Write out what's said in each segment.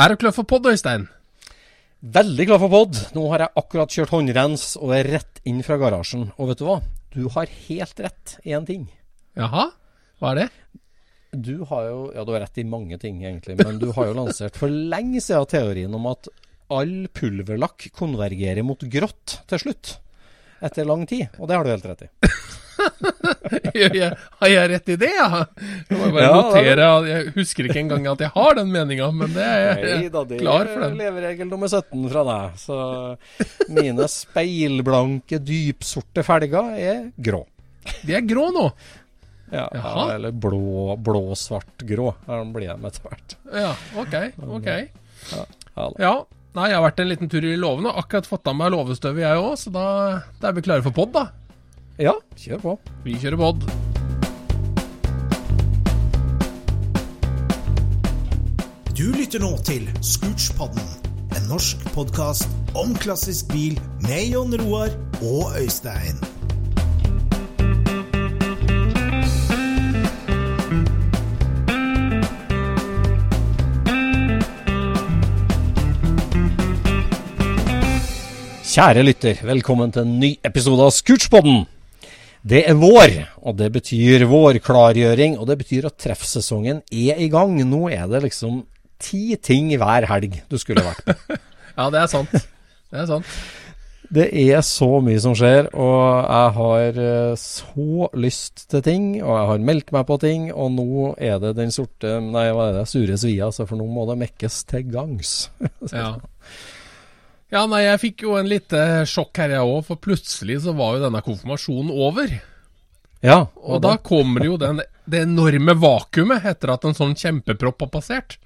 Er du klar for pod, Øystein? Veldig klar for pod. Nå har jeg akkurat kjørt håndrens og er rett inn fra garasjen. Og vet du hva? Du har helt rett i én ting. Jaha? Hva er det? Du har jo Ja, du har rett i mange ting, egentlig. Men du har jo lansert for lenge siden teorien om at all pulverlakk konvergerer mot grått til slutt. Etter lang tid. Og det har du helt rett i. Har jeg rett i det, ja? Jeg må bare Ja, notere. Jeg husker ikke engang at jeg har den meninga, men det er jeg Nei da, det klar for den. leveregel nummer 17 fra deg. Så mine speilblanke, dypsorte felger er grå. De er grå nå. Ja, Jaha. eller blå, blå-svart grå. Her blir de etter hvert. Ja, ok. ok. Ja. Ja. Nei, jeg har vært en liten tur i låven og akkurat fått av meg låvestøvet, jeg òg, så da, da er vi klare for pod, da. ja, kjør på. Vi kjører pod. Du lytter nå til Scootspodden, en norsk podkast om klassisk bil med Jon Roar og Øystein. Kjære lytter, velkommen til en ny episode av Scootspodden. Det er vår, og det betyr vårklargjøring, og det betyr at treffsesongen er i gang. Nå er det liksom ti ting hver helg du skulle vært på. Ja, det er sant. Det er sant. Det er så mye som skjer, og jeg har eh, så lyst til ting, og jeg har meldt meg på ting, og nå er det den sorte, nei, hva er det, sure svia, for nå må det mekkes til gangs. Ja. Ja, nei, jeg fikk jo en lite sjokk her, jeg òg, for plutselig så var jo denne konfirmasjonen over. Ja, Og da kommer jo den, det enorme vakuumet etter at en sånn kjempepropp har passert.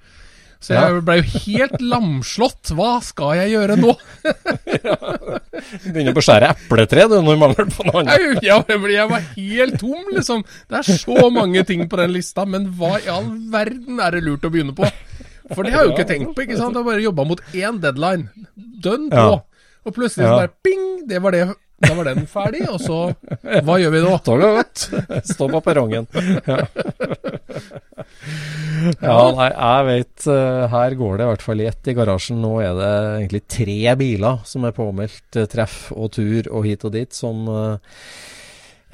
Så Ja. jeg ble jo helt lamslått. Hva skal jeg gjøre nå? begynner på å skjære epletre, du, når mangler på noe annet. Jeg, jeg var helt tom, liksom. Det er så mange ting på den lista, men hva i all verden er det lurt å begynne på? For det har jo ikke tenkt på, ikke sant. Jeg har bare jobba mot én deadline. Dønn på. Ja. Og plutselig så Ja. bare ping! Det var det. Da var den ferdig, og så Hva gjør vi nå? Stå på perrongen. Ja. ja, nei, jeg vet eh, Her går det i hvert fall i ett i garasjen. Nå er det egentlig tre biler som er påmeldt eh, treff og tur og hit og dit, som eh,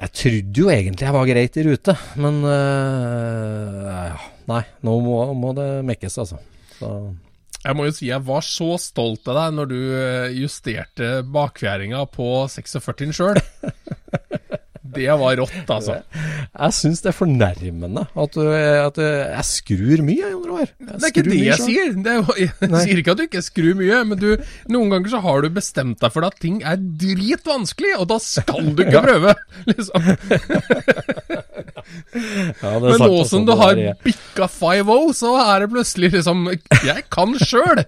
Jeg trodde jo egentlig jeg var greit i rute, men uh, ja, Nei, nå må, må det mekkes, altså. Så Jeg må jo si jeg var så stolt av deg når du eh, justerte bakfjæringa på 46-en sjøl. Det var rått, altså. jeg syns det er fornærmende at, at jeg skrur mye, Jon Roar. Jeg Det er ikke det jeg sier. Det er, jeg Nei. sier ikke at du ikke skrur mye, men du, noen ganger så har du bestemt deg for at ting er dritvanskelig, og da skal du ikke prøve. Liksom. Ja, Men nå altså, som du har bikka 5-0, så er det plutselig liksom Jeg kan sjøl!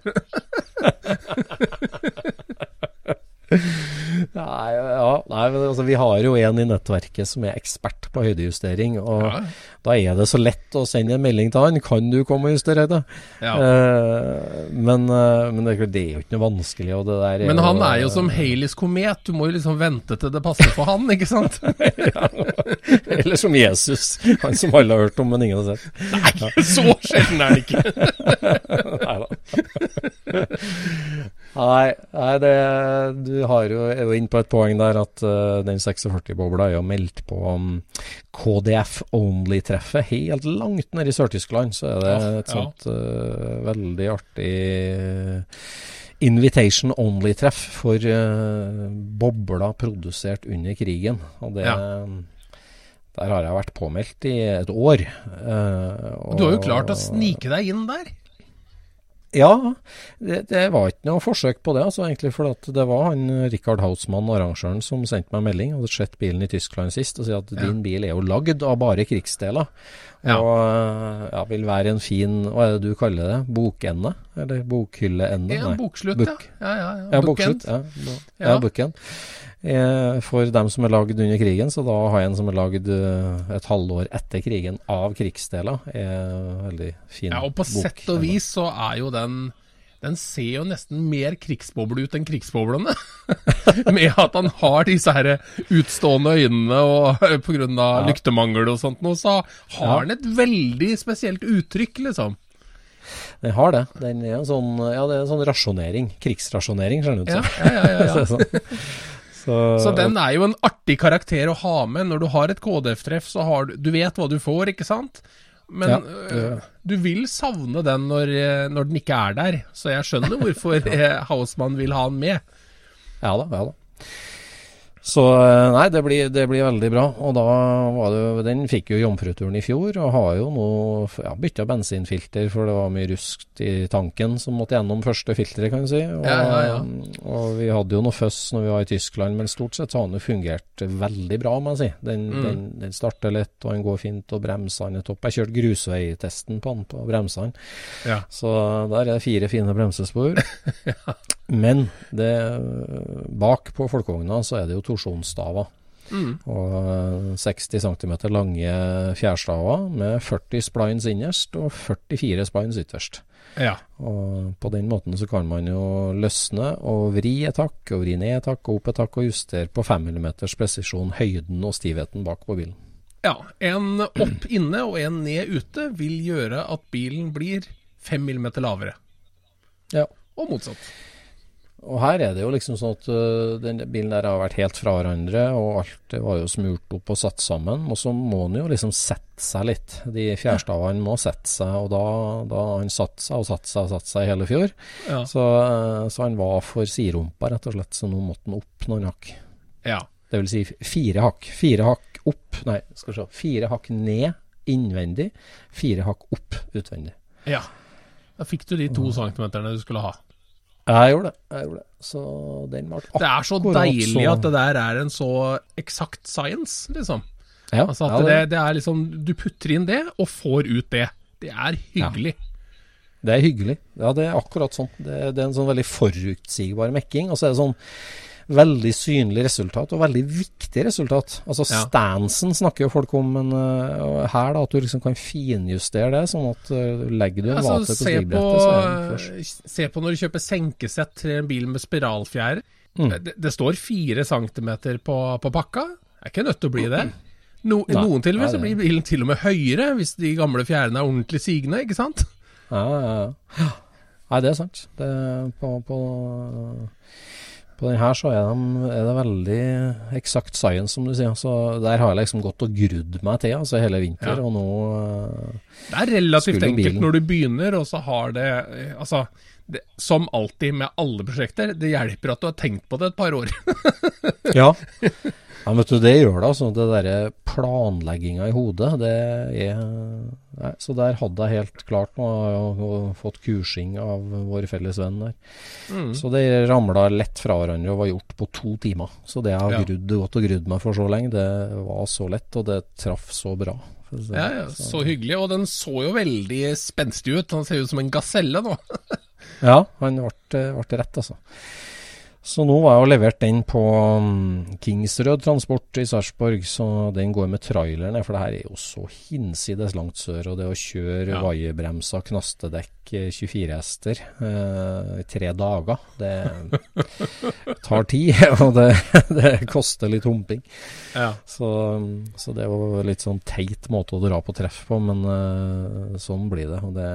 Nei, ja, nei, altså, vi har jo en i nettverket som er ekspert på høydejustering. Og Ja. da er det så lett å sende en melding til han. Kan du komme og justere høyde? Ja. Eh, men, eh, men det, er det er jo ikke noe vanskelig. Og det der Men han er jo som Haleys komet, du må jo liksom vente til det passer for han, ikke sant? Eller som Jesus, han som alle har hørt om, men ingen har sett. Nei, så sjelden er det ikke. Nei da. Nei, nei det, du har jo, er jo inne på et poeng der at uh, den 46-bobla er jo meldt på um, KDF Only-treffet. Helt langt nede i Sør-Tyskland så er det Ja, et ja. sånt eh, veldig artig eh, Invitation Only-treff for uh, bobler produsert under krigen. Og det Der har jeg vært påmeldt i et år. Uh, Og du har jo klart å snike deg inn der. Ja, det, det var ikke noe forsøk på det, altså egentlig. For det var han Richard Hausmann, arrangøren, som sendte meg melding. Hadde sett bilen i Tyskland sist og sier at din bil er jo lagd av bare krigsdeler. Ja. Og eh, ja, vil være en fin Hva er det du kaller det? Bokende? Eller bokhylleende? Ja, bokslutt, Book. ja. ja, ja, ja. Ja, Bookend. Ja, bo- Ja. ja bookend. Eh, for dem som er lagd under krigen, så da har jeg en som er lagd eh, et halvår etter krigen av krigsdeler. Er veldig fin bok. Ja, og på bok. sett og vis så er jo den Den ser jo nesten mer krigsboble ut enn krigsboblene. Med at han har disse her utstående øynene og pga. Ja. lyktemangel og sånt noe, så har Ja. han et veldig spesielt uttrykk, liksom. Den har det. Den er en sånn, ja, det er en sånn rasjonering. Krigsrasjonering, skjønner du. Ja, ja, ja, ja, ja. Så, så, den er jo en artig karakter å ha med. Når du har et KDF-treff, så har du Du vet hva du får, ikke sant? Men Ja, øh, du vil savne den når, øh, når den ikke er der. Så jeg skjønner hvorfor eh, Hausmann vil ha den med. Ja da, ja da. Så eh, nei, det blir, det blir veldig bra. Og da var det jo Den fikk jo jomfruturen i fjor, og har jo nå ja, bytta bensinfilter, for det var mye rusk i tanken som måtte gjennom første filteret, kan du si. Og, Ja, ja, ja. og vi hadde jo noe føss når vi var i Tyskland, men stort sett har den jo fungert veldig bra, må jeg si. Den, Mm. den, den starter lett, og den går fint, og bremsene er topp. Jeg kjørte grusveitesten på den på bremsene. Ja. Så der er det fire fine bremsespor. Men det, bak på folkevogna så er det jo torsjonsstaver. Mm. Og eh, 60 cm lange fjærstaver med 40 splines innerst og 44 splines ytterst. Ja. Og på den måten så kan man jo løsne og vri et hakk, og vri ned et hakk, og opp et hakk, og justere på 5 mm presisjon høyden og stivheten bak på bilen. ja. En opp inne og en ned ute vil gjøre at bilen blir 5 mm lavere. Ja. Og motsatt. Og her er det jo liksom sånn at øh, den bilen der har vært helt fra hverandre, og alt det var jo smurt opp og satt sammen. Og så må den jo liksom sette seg litt. De fjærstavene må sette seg, og da, da har han satt seg og satt seg og satt seg i hele fjor. Ja. Så, øh, så han var for siderumpa, rett og slett, så nå måtte han opp noen hakk. ja. Det vil si fire hakk. Fire hakk opp, nei, skal vi se. Fire hakk ned innvendig, fire hakk opp utvendig. Ja. Da fikk du de to centimeterne du skulle ha. Jeg gjorde det. jeg gjorde det. Så den ble Det er så deilig at det der er en så eksakt science, liksom. ja, Altså ja, at det, det er liksom Du putter inn det, og får ut det. Det er hyggelig. Det er hyggelig. Ja, det er akkurat sånn. Det, det er en sånn veldig forutsigbar mekking. Og så er det sånn veldig synlig resultat, og veldig viktig resultat. Altså Ja. stansen snakker jo folk om, men uh, her da, at du liksom kan finjustere det, sånn at uh, legger du en Altså, vater på stigbrettet, så er først. se på når du kjøper senkesett til en bil med spiralfjær. Mm. Det, det står fire centimeter på, på pakka. Det er ikke nødt til å bli det. No, I noen tilfeller så blir bilen til og med høyere, hvis de gamle fjærene er ordentlig sigende, ikke sant? Ja, ja, ja. Nei, det er sant. Det, på, på, på den her så er, de, er det veldig eksakt science, som du sier. Så der har jeg liksom gått og grudd meg til altså hele vinter, Ja. og nå uh, Det er relativt enkelt når du begynner, og så har det eh, Altså, det, som alltid med alle prosjekter, det hjelper at du har tenkt på det et par år. Ja. ja, vet du, det gjør det. altså. Det derre planlegginga i hodet, det er nei, Så der hadde jeg helt klart nå. og, og fått kursing av vår felles venn der. Mm. Så det ramla lett fra hverandre og var gjort på to timer. Så det jeg har Ja. grudd, gått og grudd meg for så lenge, det var så lett, og det traff så bra. for å si det. Ja, ja, så hyggelig. Og den så jo veldig spenstig ut. Han ser ut som en gaselle nå. Ja, han ble, ble rett, altså. Så nå var jeg jo levert den på um, Kingsrød Transport i Sarpsborg, så den går med trailer ned. For det her er jo så hinsides langt sør. Og det å kjøre Ja. vaierbremser, knastedekk, eh, 24 hester eh, i tre dager, det tar tid. Og det, det koster litt humping. Ja. Så, så det er jo litt sånn teit måte å dra på treff på, men eh, sånn blir det. Og det.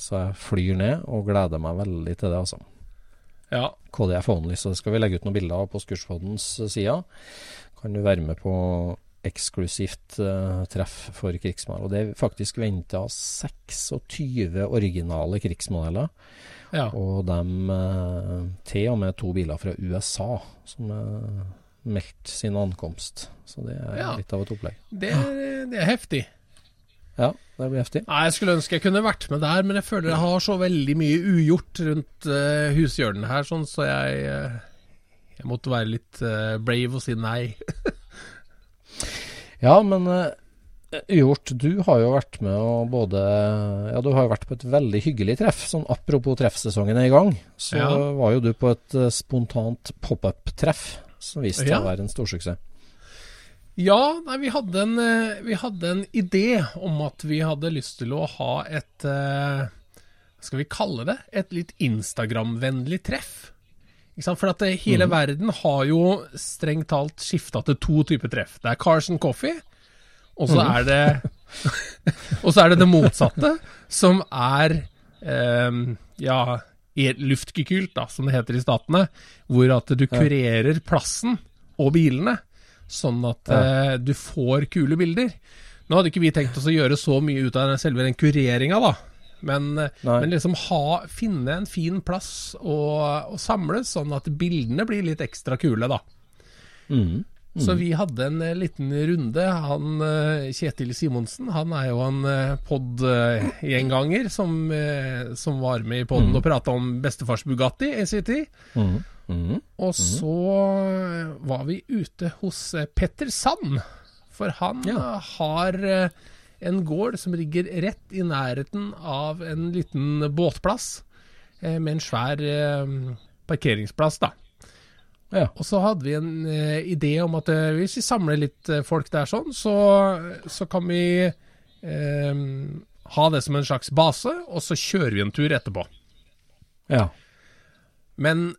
Så jeg flyr ned og gleder meg veldig til det, altså. Ja. KDF Only, så det skal vi legge ut noen bilder av på Skurspoddens side. Kan du være med på eksklusivt uh, treff for krigsmål. Og det er faktisk venta 26 originale krigsmodeller. ja. Og de uh, til og med to biler fra USA som har meldt sin ankomst. Så det er Ja. litt av et opplegg. Det, er- det er heftig. Ja, det blir heftig. Nei, Jeg skulle ønske jeg kunne vært med der, men jeg føler jeg har så veldig mye ugjort rundt uh, hushjørnet her, sånn, så jeg, uh, jeg måtte være litt uh, brave og si nei. Ja, men Ugjort, du har jo vært med og både Ja, du har jo vært på et veldig hyggelig treff. Sånn apropos treffsesongen er i gang, så Ja. var jo du på et eh, spontant pop-up-treff som viste seg Ja. å være en storsuksess. Ja, nei, vi hadde en, eh, vi hadde en idé om at vi hadde lyst til å ha et eh, Hva skal vi kalle det? Et litt Instagram-vennlig treff. For at hele hele verden har jo strengt talt skifta til to typer treff. Det er Carson Coffee, og så er det Og så er det det motsatte, som er eh, ja, luftgekylt, da, som det heter i statene, hvor at du kurerer plassen og bilene, sånn at eh, du får kule bilder. Nå hadde ikke vi tenkt oss å gjøre så mye ut av selve den kureringa, da. Men, eh, men liksom ha, finne en fin plass og samles, sånn at bildene blir litt ekstra kule, da. Mm. Så vi hadde en eh, liten runde. Han Kjetil Simonsen, han er jo en pod-gjenganger som, som var med i poden og prata om bestefars Bugatti i sin tid. Mm. Mm. Og så eh, var vi ute hos eh, Petter Sand, for han Ja. eh, har en gård som ligger rett i nærheten av en liten båtplass, med en svær parkeringsplass, da. Ja. Og så hadde vi en eh, idé om at eh, hvis vi samler litt eh, folk der sånn, så, så kan vi ha det som en slags base, og så kjører vi en tur etterpå. ja. Men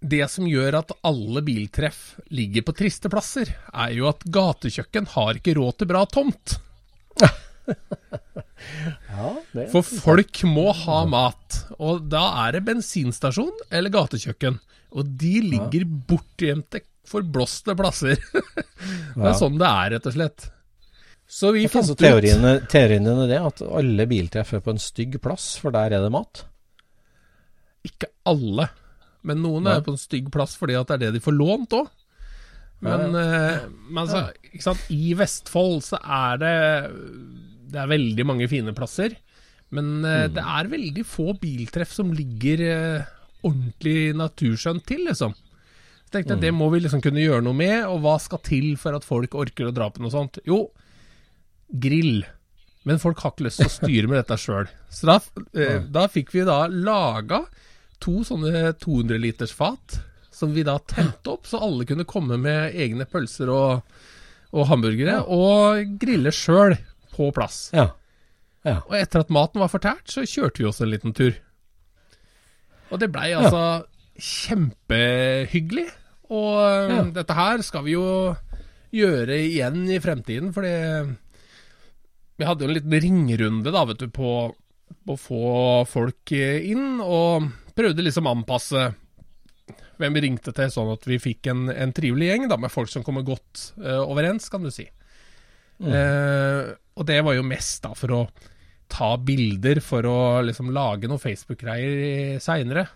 det som gjør at alle biltreff ligger på triste plasser, er jo at gatekjøkken har ikke råd til bra tomt. ja For folk må ha mat, og da er det bensinstasjon eller gatekjøkken. Og de ligger bortgjemte, forblåste plasser. det er Ja. sånn det er, rett og slett. Så vi fant så ut teorien, teorien din er det at alle biltreff er på en stygg plass, for der er det mat? Ikke alle, men noen Nei. er på en stygg plass fordi at det er det de får lånt òg. Men, eh, men altså, i Vestfold så er det Det er veldig mange fine plasser. Men eh, Mm. det er veldig få biltreff som ligger eh, ordentlig naturskjønt til, liksom. Så tenkte Mm. det må vi liksom kunne gjøre noe med, og hva skal til for at folk orker å dra på noe sånt? Jo, grill. Men folk har ikke lyst til å styre med dette sjøl. Så da, eh, da fikk vi da laga to sånne 200 liters fat, som vi da tente opp, så alle kunne komme med egne pølser og, og hamburgere, og grille sjøl på plass. Ja. ja. Og etter at maten var fortært, så kjørte vi oss en liten tur. Og det blei altså kjempehyggelig. Og Ja. dette her skal vi jo gjøre igjen i fremtiden, fordi vi hadde jo en liten ringerunde da, vet du, på, på å få folk inn, og prøvde liksom å anpasse hvem vi ringte til, sånn at vi fikk en, en trivelig gjeng da, med folk som kommer godt uh, overens, kan du si. Eh, og det var jo mest da for å ta bilder for å liksom lage noen Facebook-greier seinere.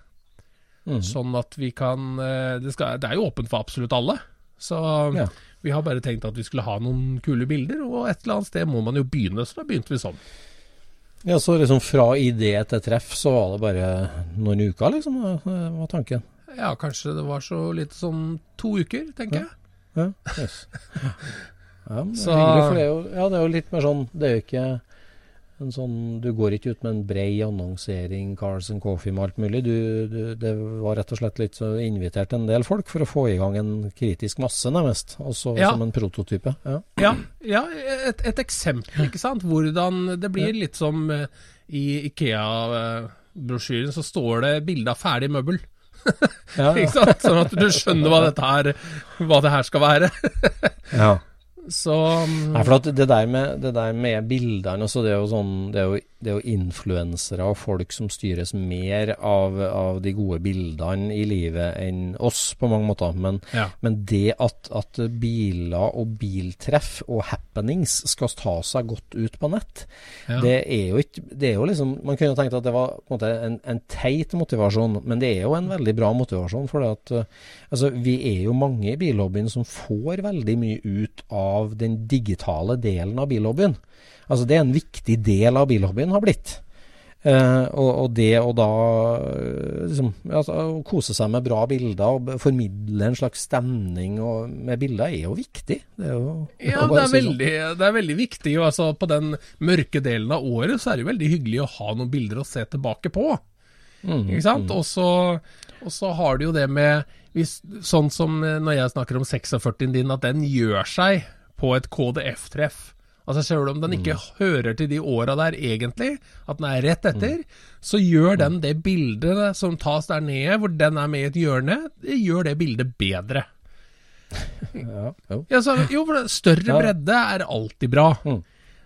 Mm. Sånn at vi kan eh, det, skal, det er jo åpent for absolutt alle. Så Ja. vi har bare tenkt at vi skulle ha noen kule bilder, og et eller annet sted må man jo begynne, så da begynte vi sånn. Ja, så liksom fra idé til treff, så var det bare noen uker, liksom, var tanken. Ja, kanskje det var så lite som to uker, tenker jeg. Ja, yes. ja det er, jo, ja, det er jo litt mer sånn Det er jo ikke En sånn, du går ikke ut med en brei annonsering, Cars and Coffee med alt mulig. Du, du, det var rett og slett litt så invitert en del folk for å få i gang en kritisk masse, nærmest. Også Ja. som en prototype. Ja. Ja, ja et, et eksempel, ikke sant? Hvordan det blir litt som eh, i Ikea-brosjyren, så står det bilde av ferdig møbel. Ikke sant? Sånn at du skjønner hva dette her, hva det her skal være. ja. Så Nei, for det der med, med bildene også, det er jo sånn Det er jo, det er jo influensere og folk som styres mer av, av de gode bildene i livet enn oss, på mange måter. Men, Ja. men det at, at biler og biltreff og happenings skal ta seg godt ut på nett, Ja. det er jo ikke Det er jo liksom Man kunne tenkt at det var på en måte en, en teit motivasjon, men det er jo en veldig bra motivasjon. For det at eh, altså, vi er jo mange i billobbyen som får veldig mye ut av den digitale delen av billobbyen. Altså det er en viktig del av bilhobbyen har blitt. Eh, og, og det å da eh, liksom, altså, å kose seg med bra bilder og formidle en slags stemning og, med bilder er jo viktig. Det er jo, Ja, det er, si sånn. veldig, det er veldig viktig. og Altså, på den mørke delen av året så er det jo veldig hyggelig å ha noen bilder å se tilbake på. Mm, Ikke sant? Og så, og så har du jo det med hvis, Sånn som eh, når jeg snakker om 46-en din, at den gjør seg på et KDF-treff. Altså Selv om den ikke hører til de åra der egentlig, at den er rett etter, så gjør den det bildet som tas der nede, hvor den er med i et hjørne, det gjør det bildet bedre. Ja, jo. Ja, så, jo, for større bredde er alltid bra. Mm.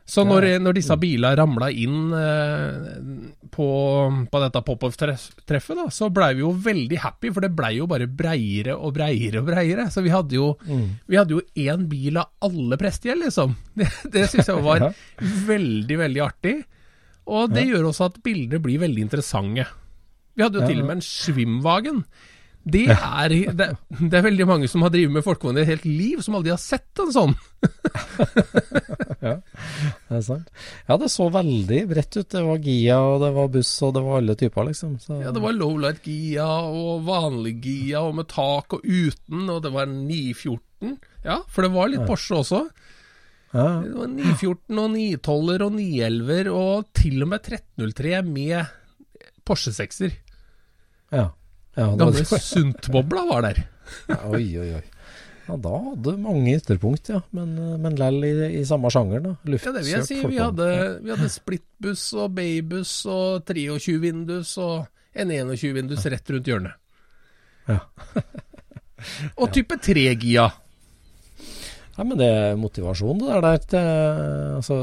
Så når, når disse bilene ramla inn eh, på, på dette pop-off-treffet, da, så blei vi jo veldig happy, for det blei jo bare breiere og breiere og breiere. Så vi hadde jo Vi hadde jo én bil av alle prestegjeld, liksom. Det, det syns jeg var Ja. veldig, veldig artig. Og det gjør også at bildene blir veldig interessante. Vi hadde jo Ja, til og med en Schwimwagen. Det er, det, det er veldig mange som har drevet med folkevogn i et helt liv, som aldri har sett en sånn. ja, Det er sant. Ja, det så veldig bredt ut. Det var Gia, og det var buss, og det var alle typer, liksom. Så, Ja, det var Lowlight Gia og vanlig Gia og med tak og uten, og det var 914. Ja, for det var litt Porsche også. ja, Det var 914 og 912-er og 911-er og til og med 1303 med Porsche 6-er. ja. Ja, det var Gamle Suntbobla var der. Oi, oi, oi. Ja, da hadde mange ytterpunkt, ja. Men, men lell i, i samme sjanger, da. Ja, det vil jeg si. Vi hadde, vi hadde splittbuss og babybuss og 23-vindus og en 21-vindus rett rundt hjørnet. Ja. og type 3-Gia. Ja, men det er motivasjon, det der. Det, altså,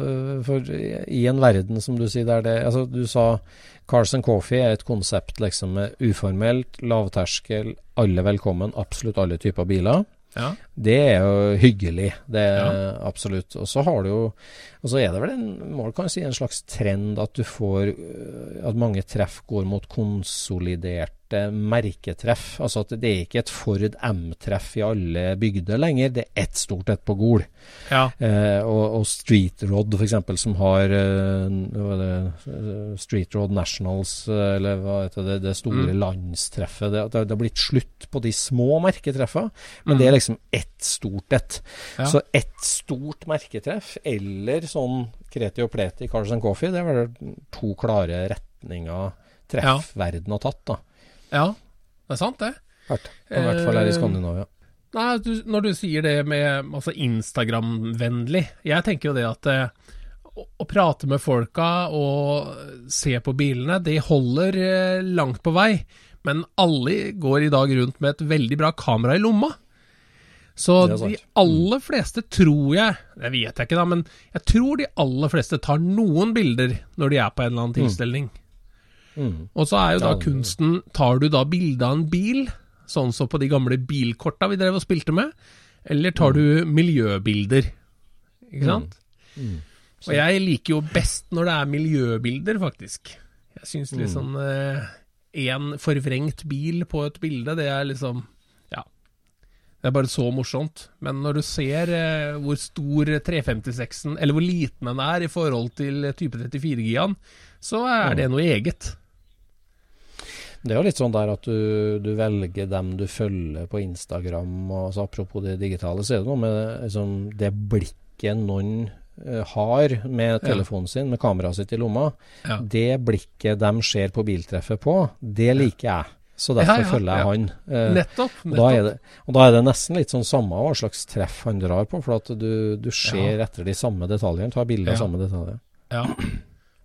for i en verden, som du sier, der det altså, Du sa Cars Coffee er et konsept liksom uformelt, lavterskel, alle velkommen, absolutt alle typer biler. Ja. Det er jo hyggelig, det er Ja. absolutt. Og så har du jo Og så er det vel en, kan si, en slags trend at du får øh, At mange treff går mot konsoliderte merketreff. Altså at det er ikke et Ford M-treff i alle bygder lenger, det er ett stort et på Gol. ja. Eh, og, og Street Rod f.eks., som har er det, eh, Street Road Nationals, eller hva heter det, det store Mm. landstreffet. Det, det har blitt slutt på de små merketreffene, men Mm. det er liksom ett stort et. Ja. Så ett stort merketreff, eller sånn Kreti og Pleti, Cars and Coffee, det var to klare retninger treff verden har tatt, da. ja. Det er sant, det. Hvert, I hvert fall her i Eh, Skandinavia. Nei, du, når du sier det med altså Instagram-vennlig Jeg tenker jo det at eh, å, å prate med folka og se på bilene, det holder eh, langt på vei. Men alle går i dag rundt med et veldig bra kamera i lomma. Så de aller fleste tror jeg Det vet jeg ikke, da, men jeg tror de aller fleste tar noen bilder når de er på en eller annen tilstelning. Mm. Og så er jo da kunsten Tar du da bilde av en bil, sånn som på de gamle bilkorta vi drev og spilte med, eller tar du miljøbilder? Ikke sant? Mm. Og jeg liker jo best når det er miljøbilder, faktisk. Jeg syns Mm. liksom én forvrengt bil på et bilde, det er liksom. Det er bare så morsomt. Men når du ser eh, hvor stor 356-en, eller hvor liten den er i forhold til type 34-gigaen, så er det noe eget. Det er jo litt sånn der at du, du velger dem du følger på Instagram. Og, så apropos det digitale, så er det noe med liksom, det blikket noen eh, har med telefonen sin, med kameraet sitt i lomma, Ja. det blikket de ser på biltreffet på, det liker jeg. Så derfor Ja, ja, følger jeg ja. han. Eh, Nettopp. og, da er det, og da er det nesten litt sånn samme hva slags treff han drar på, for at du, du ser etter de samme detaljene, tar bilde av samme detaljer. Ja.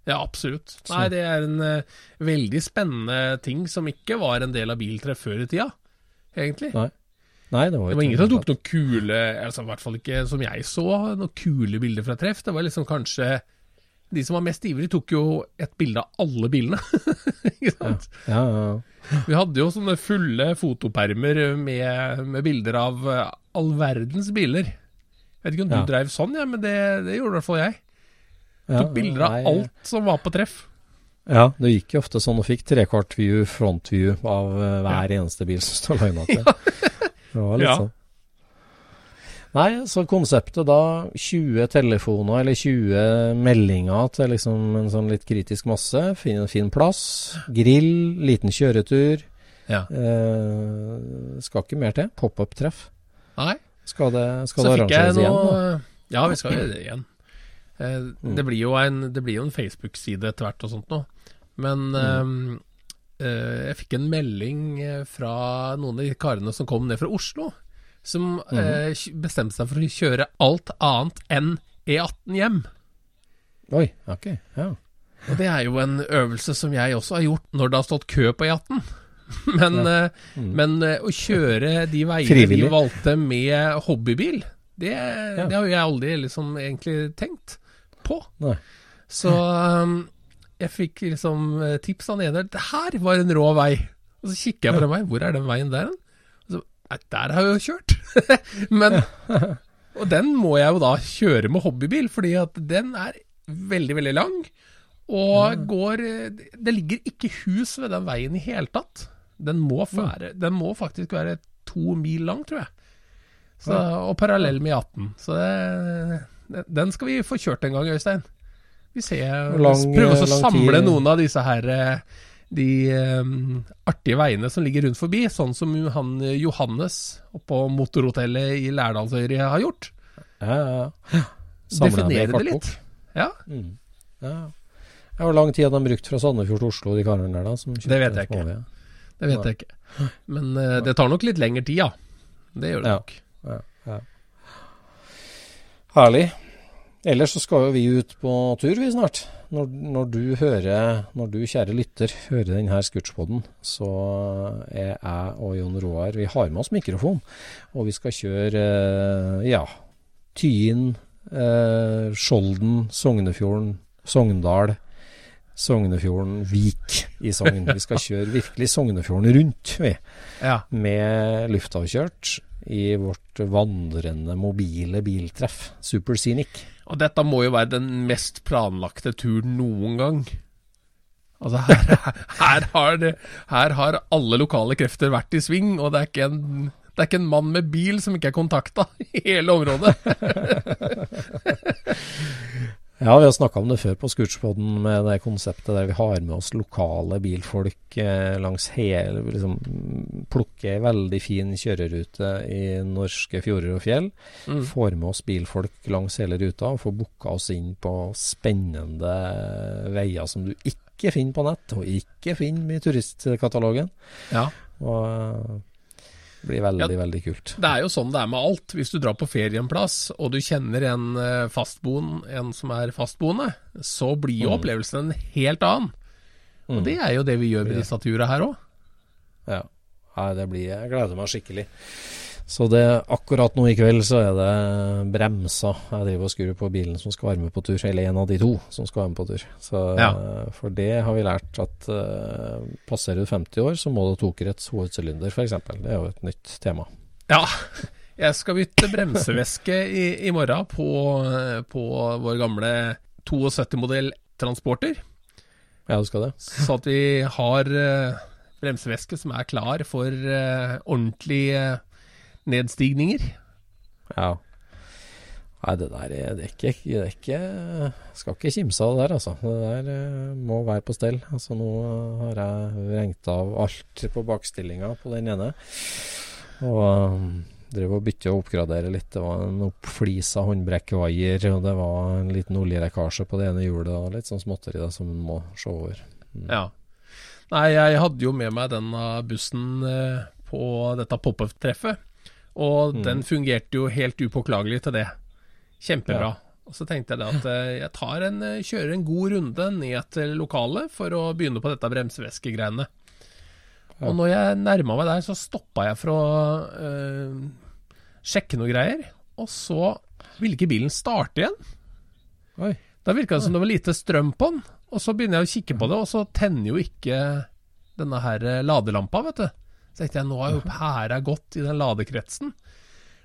ja, absolutt. Så- Nei, det er en uh, veldig spennende ting som ikke var en del av biltreff før i tida, egentlig. Nei. Nei, det var, Det var ingen som tok noen kule altså I hvert fall ikke som jeg så, noen kule bilder fra treff. Det var liksom kanskje De som var mest ivrige, tok jo et bilde av alle bilene. ikke sant? Ja, ja, ja. Vi hadde jo sånne fulle fotopermer med, med bilder av eh, all verdens biler. Jeg vet ikke om du Ja. dreiv sånn, ja, men det, det gjorde i hvert fall jeg. ja Tok bilder av nei, alt som var på treff. Ja, det gikk jo ofte sånn og fikk trekvart view, front view av eh, hver eneste bil som står lina til. Det var litt Ja. sånn. Nei, så konseptet da 20 telefoner eller 20 meldinger til liksom en sånn litt kritisk masse. Fin, fin plass. Grill, liten kjøretur. Ja. Eh, skal ikke mer til. Pop-up-treff. Nei. Skal det, skal Så det arrangeres igjen? da? Ja, vi skal gjøre det igjen. Eh, Mm. Det blir jo en, det blir jo en Facebook-side etter hvert og sånt nå. Men Mm. eh, eh, jeg fikk en melding eh, fra noen av de karene som kom ned fra Oslo, som Mhm. eh, bestemte seg for å kjøre alt annet enn E18 hjem. Oi, ok. Ja. Og det er jo en øvelse som jeg også har gjort når det har stått kø på E18. Men, eh, men eh, å kjøre de veiene Mm. Vi valgte med hobbybil, det, det har jo jeg aldri liksom egentlig tenkt på. Nei. Så um, jeg fikk liksom eh, tips av den ene. Det her var en rå vei. Og så kikker jeg på den veien. Hvor er den veien der? hen? Nei, der har jeg jo kjørt. Men Og den må jeg jo da kjøre med hobbybil, fordi at den er veldig, veldig lang. Og går eh, Det ligger ikke hus ved den veien i hele tatt. Den må, være, den må faktisk være to mil lang, tror jeg. Så, og parallell med E18. Så det, den skal vi få kjørt en gang, Øystein. Vi ser lang- Prøve å samle tid- noen av disse her eh, de eh, artige veiene som ligger rundt forbi, sånn som han Johannes oppå motorhotellet i Lærdalsøyri har gjort. Ja, ja, ja. Definere det litt. Ja, Mm. Ja. Hvor lang tid hadde de brukt fra Sandefjord til Oslo, de karene der, da? Som Det vet jeg ikke. det vet jeg ikke. Men eh, det tar nok litt lengre tid, ja. Det gjør det Ja. nok. Ja, ja. Herlig. Ellers så skal jo vi ut på tur, vi snart. Når, når du hører, når du kjære lytter hører denne scootspoden, så er jeg og Jon Roar Vi har med oss mikrofon, og vi skal kjøre eh, ja, Tyin, eh, Skjolden, Sognefjorden, Sogndal, Sognefjorden, Vik i Sogn. Vi skal kjøre virkelig Sognefjorden rundt, vi Ja. med luftavkjørt i vårt vandrende mobile biltreff, Super Scenic. Og dette må jo være den mest planlagte turen noen gang. Altså her, her, har det, her har alle lokale krefter vært i sving, og det er ikke en, det er ikke en mann med bil som ikke er kontakta i hele området. Ja, vi har snakka om det før på Scootspoden med det konseptet der vi har med oss lokale bilfolk eh, langs hele liksom, Plukker ei veldig fin kjørerute i norske fjorder og fjell. Mm. Får med oss bilfolk langs hele ruta og får booka oss inn på spennende veier som du ikke finner på nett, og ikke finner i turistkatalogen. Ja. Og eh, det blir veldig, Ja. veldig kult. Det er jo sånn det er med alt. Hvis du drar på ferie en plass, og du kjenner en eh, fastboende, en som er fastboende, så blir jo Mm. opplevelsen en helt annen. Og det er jo det vi gjør med disse turene her òg. Ja. ja. det blir Jeg gleder meg skikkelig. Så det akkurat nå i kveld så er det bremsa. jeg driver og skrur på bilen som skal være med på tur. Eller en av de to som skal være med på tur. Så, Ja. eh, For det har vi lært at uh, passerer du 50 år, så må du ha tokrets hovedsylinder f.eks. Det er jo et nytt tema. Ja. Jeg skal bytte bremsevæske i, i morgen på, eh, på vår gamle 72-modell Transporter. Ja, du skal det? Så at vi har uh, bremsevæske som er klar for uh, ordentlig eh, nedstigninger. Ja. Nei, det der er, det er ikke, det er ikke Skal ikke kimse av det der, altså. Det der eh, må være på stell. Altså, nå har jeg vrengt av alt på bakstillinga på den ene. Og um, Drev og bytte og oppgradere litt. Det var en oppflisa håndbrekkvaier, og det var en liten oljelekkasje på det ene hjulet. og Litt sånn småtteri da, som en må se over. Ja. Nei, jeg hadde jo med meg denne bussen eh, på dette pop-up-treffet. Og den fungerte jo helt upåklagelig til det. Kjempebra. Og så tenkte jeg da at eh, jeg tar en, eh, kjører en god runde ned til lokalet for å begynne på dette bremseveskegreiene. Og når jeg nærma meg der, så stoppa jeg for å øh, sjekke noe greier. Og så ville ikke bilen starte igjen. Oi. Da virka det som det var lite strøm på den. Og så begynner jeg å kikke på det, og så tenner jo ikke denne her ladelampa, vet du. Så tenkte jeg nå har jo pæra gått i den ladekretsen.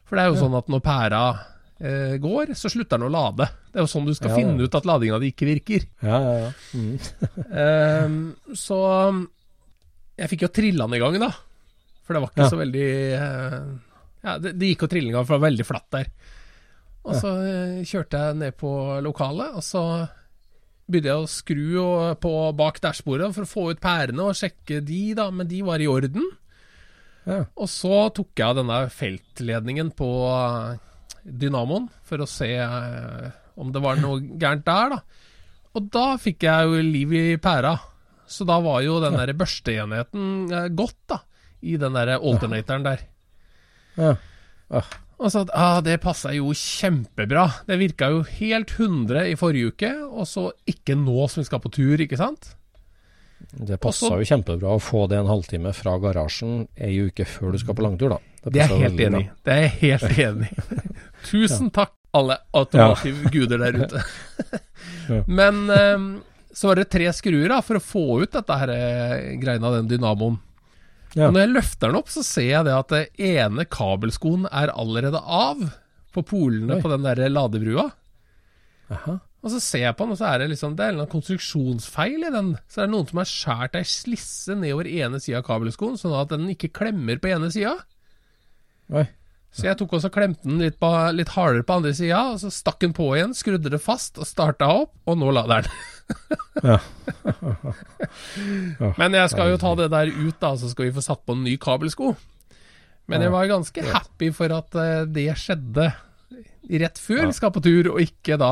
For det er jo sånn at når pæra eh, går, så slutter den å lade. Det er jo sånn du skal Ja, ja. finne ut at ladinga di ikke virker. Ja, ja, ja. Mm. Ehm, så jeg fikk jo trilla den i gang, da. For det var ikke så veldig eh, Ja, det, det gikk jo trillinga, for det var veldig flatt der. Og så eh, kjørte jeg ned på lokalet, og så begynte jeg å skru og- på bak dashbordet for å få ut pærene og sjekke de, da, men de var i orden. Ja. Og så tok jeg denne feltledningen på eh, dynamoen for å se eh, om det var noe gærent der, da. Og da fikk jeg jo liv i pæra. Så da var jo den der børsteenheten eh, godt, da. I den der alternatoren der. Ja. Ah, Og så at ah, det passa jo kjempebra. Det virka jo helt 100 i forrige uke, og så ikke nå som vi skal på tur, ikke sant? Det passa Også- jo kjempebra å få det en halvtime fra garasjen ei uke før du skal på langtur, da. Det er jeg helt enig i. Det er jeg helt enig i. Tusen takk, alle automotive-guder der ute. Men um, så var det tre skruer da, for å få ut dette her greina, den dynamoen. Ja. Og når jeg løfter den opp, så ser jeg det at det ene kabelskoen er allerede av på polene Oi. på den der ladebrua. Aha. Og så ser jeg på den, og så er det liksom Det er en konstruksjonsfeil i den. Så det er noen som har skåret ei slisse nedover ene sida av kabelskoen, sånn at den ikke klemmer på ene sida. Så jeg tok også klemte den litt, på, litt hardere på andre sida, og så stakk den på igjen, skrudde det fast og starta opp, og nå lader den. Ja. Men jeg skal jo ta det der ut, da, så skal vi få satt på en ny kabelsko. Men jeg var ganske happy for at eh, det skjedde rett før vi skal på tur, og ikke da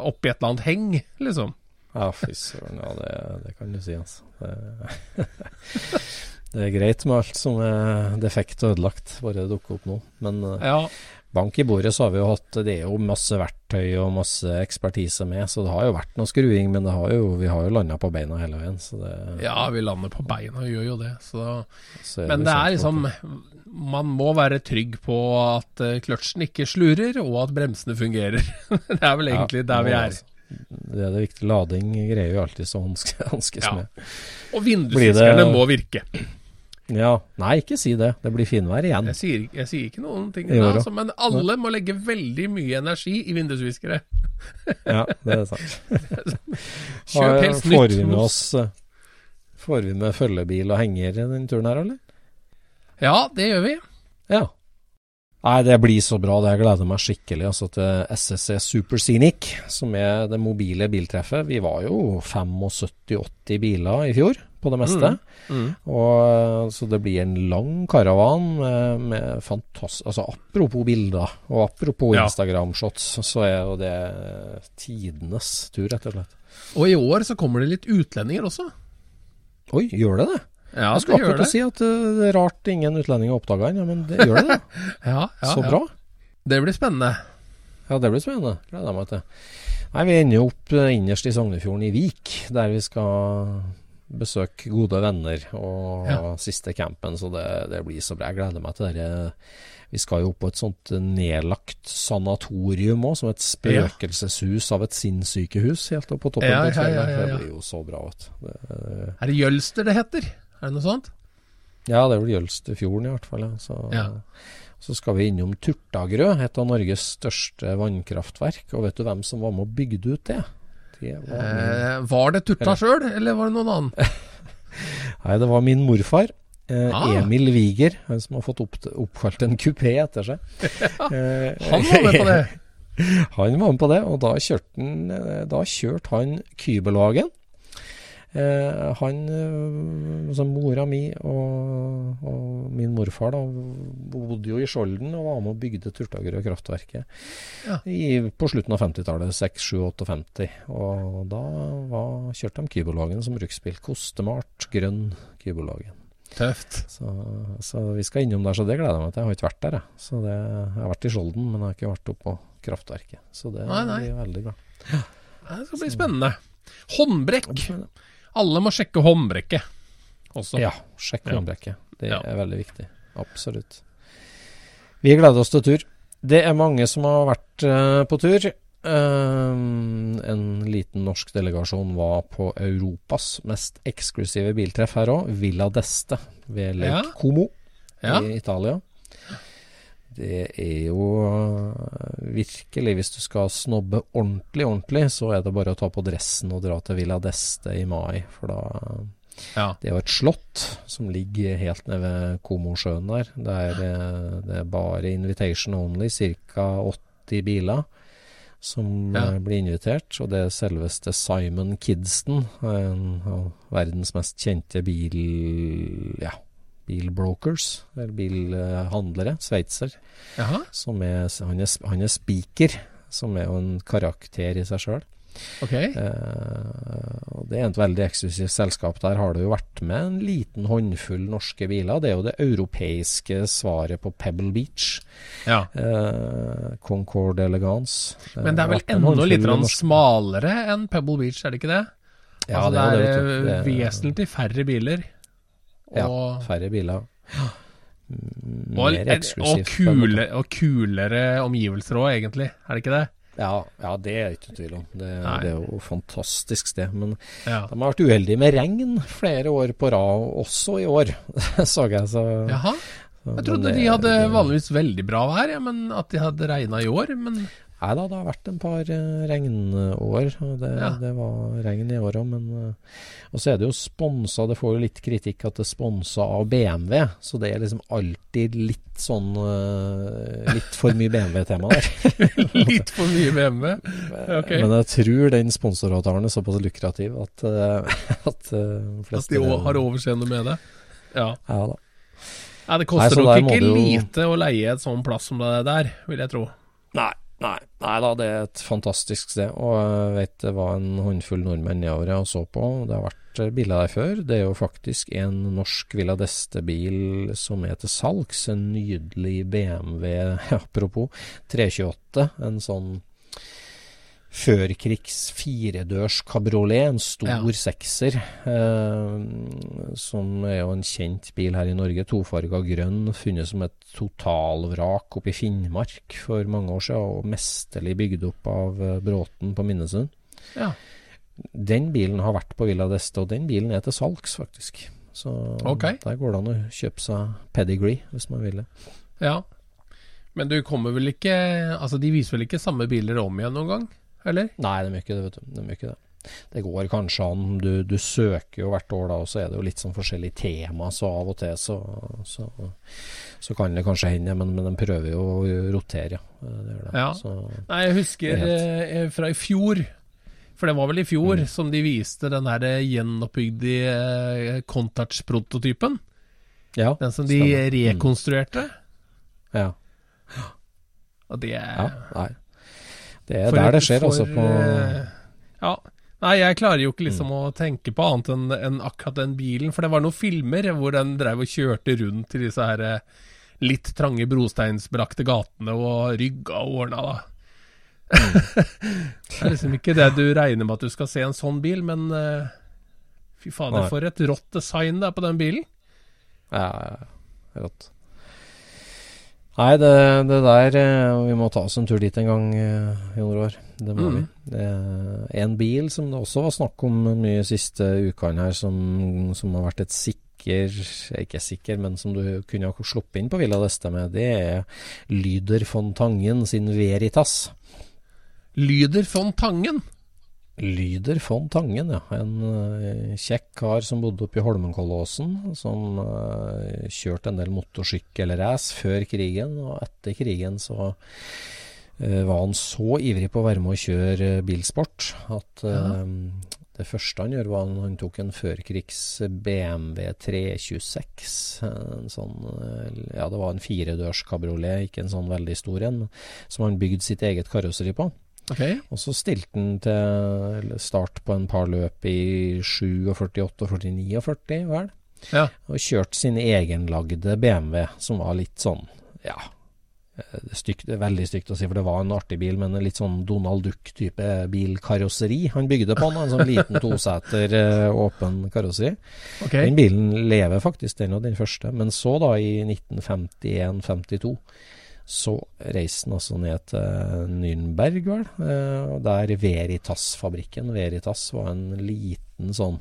Oppi opp i et eller annet heng, liksom. Ja, fy søren. Ja, det, det kan du si, altså. Det, det er greit med alt som er defekt og ødelagt, bare det dukker opp nå. Men eh, Ja, bank i bordet så har vi jo hatt Det er jo masse verktøy og masse ekspertise med, så det har jo vært noe skruing, men det har jo, vi har jo landa på beina hele veien. Så det, ja, vi lander på beina og gjør jo det, så så Men det er liksom Man må være trygg på at eh, kløtsjen ikke slurer, og at bremsene fungerer. det er vel egentlig der vi er. altså. Det er det viktige. Lading greier jo alltid så hanske, hanskes Ja. med. Og vindusviskerne må virke. Ja, nei, ikke si det. Det blir finvær igjen. Jeg sier, jeg sier ikke noen ting, da, altså, men alle må legge veldig mye energi i vindusviskere. Ja, det er sant. Kjøp helst Får nytt. vi med oss eh, Får vi med følgebil og henger den turen her, eller? Ja, det gjør vi. Ja. Nei, det blir så bra. Det jeg gleder meg skikkelig altså, til SSC Super Scenic, som er det mobile biltreffet. Vi var jo 75-80 biler i fjor, på det meste. Mm. Og Så det blir en lang karavan med, med fantastisk Altså apropos bilder, og apropos Ja. Instagram-shots, så er jo det tidenes tur, rett og slett. Og i år så kommer det litt utlendinger også. Oi, gjør det det? Ja, jeg skulle akkurat det. si at uh, det er rart ingen utlendinger oppdaga den, ja, men det gjør det. Ja, ja, så bra. Det blir spennende. Ja, det blir spennende. Gleder meg til. Nei, Vi ender jo opp eh, innerst i Sognefjorden, i Vik, der vi skal besøke gode venner og Ja. siste campen. Så det, det blir så bra. Jeg gleder meg til det. Vi skal jo opp på et sånt nedlagt sanatorium òg, som et spøkelseshus av et sinnssykehus helt oppe på toppen Ja, ja, ja, ja. Det blir jo så bra. Det, Er det Jølster det heter? Er det noe sånt? ja, det er vel Jølstefjorden i hvert fall. Ja. Så, Ja. så skal vi innom Turtagrø, et av Norges største vannkraftverk. Og vet du hvem som var med og bygde ut det? det var Eh, var det Turta sjøl, eller var det noen annen? nei, det var min morfar. Eh, Ah. Emil Wiger, han som har fått opp, oppkalt en kupé etter seg. Eh, Han var med på det. Han var med på det, og da kjørte han, eh, da kjørte han Kybelhagen. Eh, han, eh, altså mora mi og, og, min morfar da, bodde jo i Skjolden og var med og bygde Turtagrø-kraftverket Ja. på slutten av 50-tallet, 6-7-58. Og da var, kjørte de Kybolagen som bruksbil. Kostemart, grønn Kybolagen. Tøft. Så, så vi skal innom der, så det gleder jeg meg til. Jeg har ikke vært der, jeg. Så det, jeg har vært i Skjolden, men jeg har ikke vært oppå på kraftverket. Så det Nei, nei. blir veldig bra. Det skal bli spennende. Håndbrekk. Alle må sjekke håndbrekket også. Ja, sjekk håndbrekket. Det Ja. er veldig viktig. Absolutt. Vi gleder oss til tur. Det er mange som har vært uh, på tur. Um, en liten norsk delegasjon var på Europas mest eksklusive biltreff her òg, Villa d'Este ved Lake Ja. Como Ja. i Italia. Det er jo øh, virkelig Hvis du skal snobbe ordentlig, ordentlig, så er det bare å ta på dressen og dra til Villa d'Este i mai. For da Ja. Det er jo et slott som ligger helt nede ved Komosjøen der. Det er, eh, det er bare invitation only, ca. 80 biler som Ja. eh, blir invitert. Og det er selveste Simon Kidston, en av verdens mest kjente bil... Ja, bilbrokers, eller bilhandlere, sveitser. Jaha, Som er, han, er, han er speaker, som er jo en karakter i seg sjøl. Okay. Eh, det er et veldig eksklusivt selskap. Der har det jo vært med en liten håndfull norske biler. Det er jo det europeiske svaret på Pebble Beach. Ja. Eh, Concorde Elegance. Men det er vel enda litt smalere enn Pebble Beach, er det ikke det? Ja, altså, det er det er- vesentlig færre biler. Ja, færre biler. Mm, Mer eksklusivt. Og, kule, og kulere omgivelser òg, egentlig. Er det ikke det? Ja, ja, det er ikke tvil om. Det, det er jo et fantastisk sted. Men Ja. de har vært uheldige med regn flere år på rad, også i år, så jeg. Så, Jaha. Jeg trodde det- de hadde vanligvis veldig bra vær, ja, men at de hadde regna i år. Men Nei da, det har vært en par eh, regnår, og det, Ja. det var regn i år òg, men eh, Og så er det jo sponsa, det får jo litt kritikk at det er sponsa av BMW, så det er liksom alltid litt sånn eh, Litt for mye BMW-tema der. litt for mye BMW. Ok. Men jeg tror den sponsoravtalen er såpass lukrativ at, at At de har overseende med det. Ja. Ja da. ja det koster Nei, nok ikke lite jo- å leie et sånn plass som det der, vil jeg tro. Nei, nei, nei da, det er et fantastisk sted. Og jeg vet det var en håndfull nordmenn nedover jeg så på. Det har vært eh, biler der før. Det er jo faktisk en norsk Villa d'Este-bil som er til salgs. En nydelig BMW, apropos, 328. En sånn førkrigs firedørs kabriolet, en stor Ja. sekser, eh, som er jo en kjent bil her i Norge. Tofarga grønn, funnet som et totalvrak oppe i Finnmark for mange år siden, og mesterlig bygd opp av eh, Bråten på Minnesund. Ja. Den bilen har vært på Villa d'Este, og den bilen er til salgs, faktisk. Så okay. der går det an å kjøpe seg pedigree, hvis man vil det. ja. Men du kommer vel ikke Altså, de viser vel ikke samme biler om igjen noen gang? Eller? Nei, de gjør ikke det, vet du. De gjør ikke det. Det går kanskje an. Du, du søker jo hvert år da, og så er det jo litt sånn forskjellige tema, så av og til så, så, så kan det kanskje hende, men, men de prøver jo å rotere, ja. Det det. Ja. Så, Nei, jeg husker Det eh, fra i fjor. For det var vel i fjor som de viste den her eh, gjenoppbygde eh, Contouch-prototypen. ja, Den som de stemmer. rekonstruerte. Ja. Og det ja. er Nei. Det er for der det skjer, for, altså. På, eh, Ja. Nei, jeg klarer jo ikke liksom Mm. å tenke på annet enn enn akkurat den bilen. For det var noen filmer hvor den drev og kjørte rundt i disse her eh, litt trange brosteinsbelagte gatene og rygga og ordna, da. det er liksom ikke det du regner med at du skal se en sånn bil, men uh, fy fader, for et rått design det er på den bilen. Ja. Rått. Nei, det, det der eh, Vi må ta oss en tur dit en gang, i Jon Roar. Det må Mm. vi. Det en bil som det også var snakk om mye siste ukene her, som, som har vært et sikker Ikke sikker, men som du kunne ha sluppet inn på Villa d'Este med, det er Lyder von Tangen sin Veritas. Lyder von Tangen. Lyder von Tangen, ja. En eh, kjekk kar som bodde oppe i Holmenkollåsen, som uh, kjørte en del motorsykkelrace før krigen, og etter krigen så eh, var han så ivrig på å være med å kjøre eh, bilsport at ja. Det første han gjør, var at han tok en førkrigs BMW 326. En sånn eh, Ja, det var en firedørs kabriolet, ikke en sånn veldig stor en, som han bygde sitt eget karosseri på. Ok. Og så stilte han til start på en par løp i 47, 48 og 49, vel. Ja. Og kjørte sin egenlagde BMW, som var litt sånn, ja eh, stygt, veldig stygt å si, for det var en artig bil, men en litt sånn Donald Duck-type bilkarosseri han bygde på. En sånn liten toseter eh, åpen karosseri. Okay. Den bilen lever faktisk, den og den første. Men så, da, i 1951-52, så reiste han altså ned til Nürnberg, vel. eh, Der Veritas-fabrikken Veritas var en liten sånn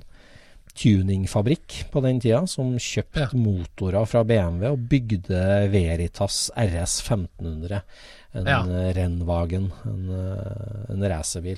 tuningfabrikk på den tida, som kjøpte Ja. motorer fra BMW og bygde Veritas RS 1500. En Ja. Rennwagen, en, eh, en racerbil.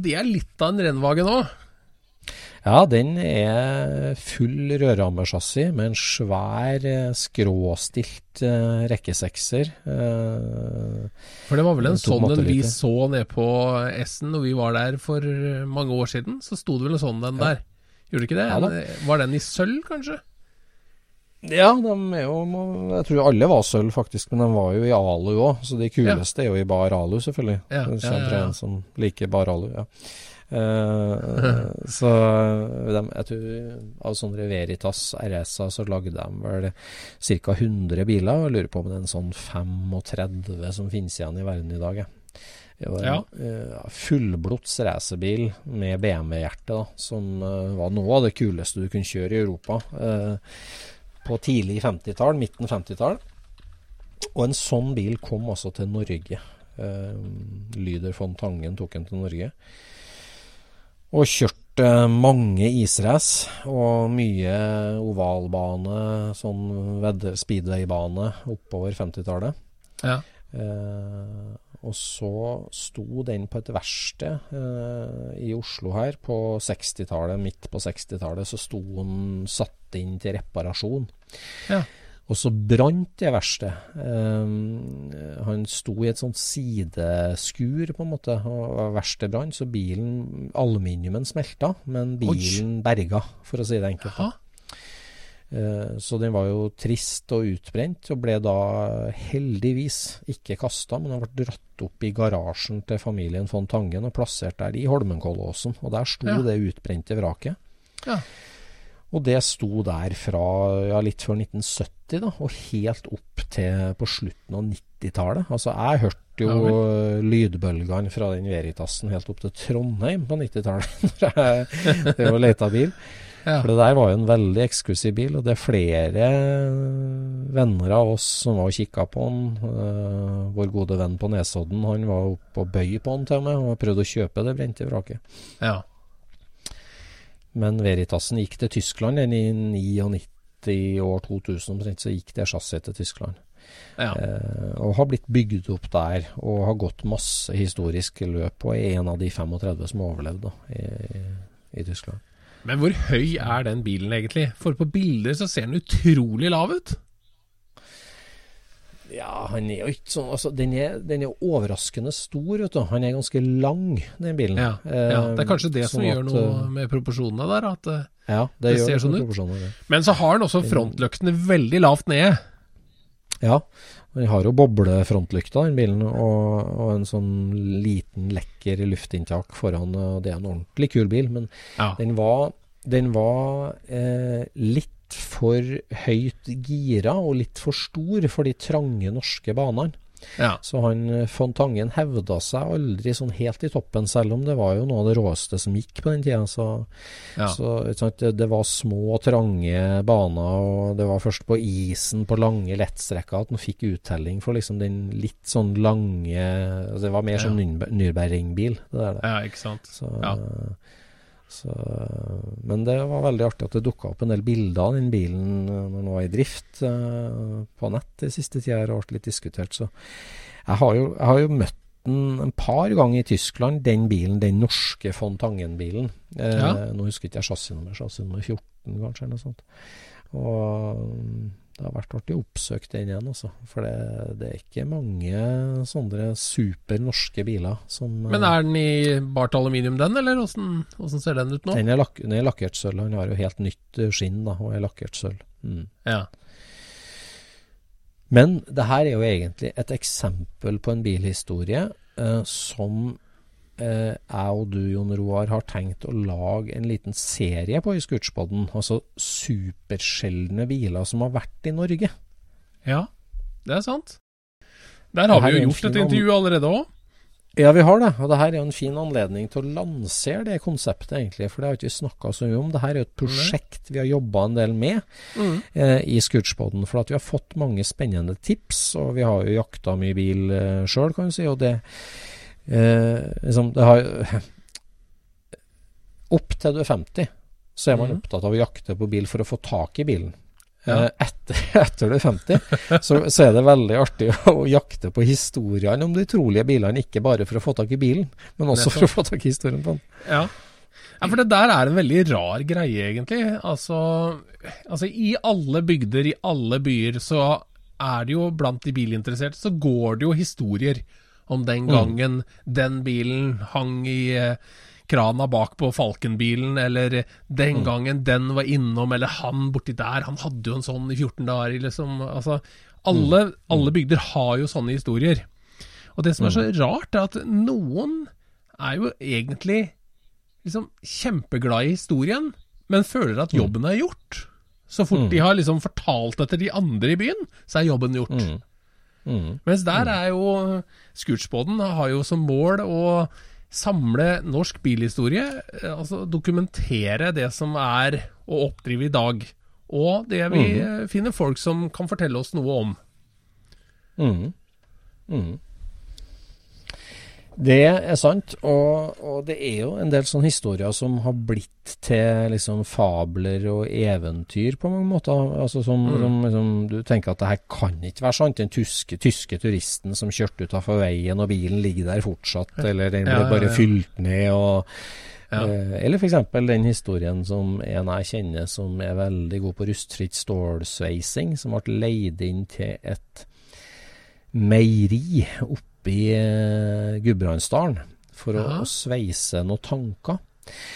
det er litt av en rennvagen òg. Ja, den er full rørhammerchassis med en svær eh, skråstilt eh, rekkesekser. Eh, For det var vel en sånn en vi så nede på S-en når vi var der for mange år siden. Så sto det vel en sånn den der. Gjorde det ikke det? Ja var den i sølv, kanskje? Ja, de er jo Jeg tror alle var sølv, faktisk, men de var jo i alu òg. Så de kuleste er jo i bar alu, selvfølgelig. Ja, Det ja, kommer ja, ja. en som liker bar alu. Ja. Uh, så de, jeg tror av sånne Veritas RS-er så lagde de vel ca. 100 biler. Og jeg lurer på om det er en sånn 35 som finnes igjen i verden i dag. jeg. Det var en Ja. eh, fullblods racerbil med BMW-hjerte, som uh, var noe av det kuleste du kunne kjøre i Europa. eh, på tidlig 50-tall, midten 50-tall. Og en sånn bil kom også til Norge. Eh, Lyder von Tangen tok den til Norge. Og kjørte mange israce og mye ovalbane, sånn speedwaybane oppover 50-tallet. Ja. Eh, og så sto den på et verksted eh, i Oslo her på 60-tallet, midt på 60-tallet, så sto den satt inn til reparasjon. Ja. Og så brant det verkstedet. Eh, han sto i et sånt sideskur, på en måte, og verkstedet brant, så bilen, aluminiumen smelta, men bilen berga, for å si det enkelt. da. Eh, Så den var jo trist og utbrent, og ble da heldigvis ikke kasta, men den ble dratt opp i garasjen til familien von Tangen og plassert der i Holmenkollåsen. Og der sto Ja. det utbrente vraket. Ja. Og det sto der fra ja, litt før 1970, da, og helt opp til på slutten av 90-tallet. Altså, jeg hørte jo Ja lydbølgene fra den Veritasen helt opp til Trondheim på 90-tallet, når jeg drev og leita bil. Ja. For det der var jo en veldig eksklusiv bil, og det er flere venner av oss som var og kikka på den. Uh, vår gode venn på Nesodden, han var oppe og bøy på den til og med, og prøvde å kjøpe det brente vraket. ja. Men Veritasen gikk til Tyskland den i 99 år 2000 omtrent, så gikk det chassiset til Tyskland. ja. Eh, og har blitt bygd opp der, og har gått masse historisk løp, og er en av de 35 som har overlevd da, i, i Tyskland. Men hvor høy er den bilen egentlig? For på bilder så ser den utrolig lav ut. Ja, han er jo ikke sånn altså, den, er, den er overraskende stor, vet du. Han er ganske lang, den bilen. Ja, ja. Det er kanskje det sånn som gjør noe eh, med proporsjonene der. At, eh, Ja, det, det ser sånn ut. men så har den også frontløktene veldig lavt nede. Ja. Den har jo boblefrontlykta, den bilen, og, og, en sånn liten, lekker luftinntak foran. og Det er en ordentlig kul bil, men ja. den var, den var eh, litt for høyt gira og litt for stor for de trange norske banene. Ja. Så han eh, Fontangen hevda seg aldri sånn helt i toppen, selv om det var jo noe av det råeste som gikk på den tida. Så, ja. så det, det, var små, trange baner, og det var først på isen på lange lettstrekker at han fikk uttelling for liksom den litt sånn lange altså Det var mer ja. som Nürberring-bil. Ja, ikke sant. Så, ja. Så, men det var veldig artig at det dukka opp en del bilder av den bilen eh, når den var i drift uh, på nett de siste tida. Har vært litt diskutert. Så jeg har jo, jeg har jo møtt den en par ganger i Tyskland, den bilen, den norske Fontangen-bilen. Eh, ja. Nå husker jeg ikke jeg chassisnummer, chassisnummer 14 kanskje, eller noe sånt. Og det har vært artig å oppsøke den igjen, altså. For det, det, er ikke mange sånne super norske biler som Men er den i bart aluminium, den, eller åssen ser den ut nå? Den er, lak, den er lakkert sølv. Han har jo helt nytt eh, skinn da, og er lakkert sølv. Mm. Ja. Men det her er jo egentlig et eksempel på en bilhistorie eh, som eh, jeg og du, Jon Roar, har tenkt å lage en liten serie på i Scootspoden. Altså supersjeldne biler som har vært i Norge. Ja, det er sant. Der har vi jo gjort et intervju allerede òg. Ja, vi har det. Og det her er jo en fin anledning til å lansere det konseptet, egentlig. For det har ikke vi snakka så mye om. Det her er jo et prosjekt vi har jobba en del med mm. eh, i Scootspoden. For at vi har fått mange spennende tips, og vi har jo jakta mye bil eh, sjøl, kan vi si. Og det eh, liksom, det har Opp til du er 50, så er man mm. opptatt av å jakte på bil for å få tak i bilen. Ja. Eh, etter, etter, du er 50, så, så, er det veldig artig å, å jakte på historiene om de utrolige bilene. Ikke bare for å få tak i bilen, men også for å få tak i historien på den. Ja. ja, for det der er en veldig rar greie, egentlig. Altså, altså, i alle bygder, i alle byer, så er det jo blant de bilinteresserte, så går det jo historier om den mm. gangen mm. den bilen hang i eh, krana bak på Falkenbilen, eller den mm. gangen den var innom, eller han borti der, han hadde jo en sånn i 14 dager, liksom. Altså, alle, mm. alle bygder har jo sånne historier. Og det som er så rart, er at noen er jo egentlig liksom kjempeglad i historien, men føler at jobben er gjort. Så fort de har liksom fortalt til de andre i byen, så er jobben gjort. Mm. Mm. Mens der er jo Scootspoden har jo som mål å samle norsk bilhistorie, eh, altså dokumentere det som er å oppdrive i dag. Og det vi mm. finner folk som kan fortelle oss noe om. Mm. Mm. Det er sant, og, og, det er jo en del sånne historier som har blitt til liksom fabler og eventyr på mange måter. Altså som, mm. som liksom, Du tenker at det her kan ikke være sant. Den tyske, tyske turisten som kjørte utafor veien, og bilen ligger der fortsatt, eller den ble ja, bare ja, bare fylt ned. og ja. Eh, eller f.eks. den historien som en jeg kjenner som er veldig god på rustfritt stålsveising, som ble leid inn til et meieri oppe oppe i uh, Gudbrandsdalen for å, å, sveise noen tanker.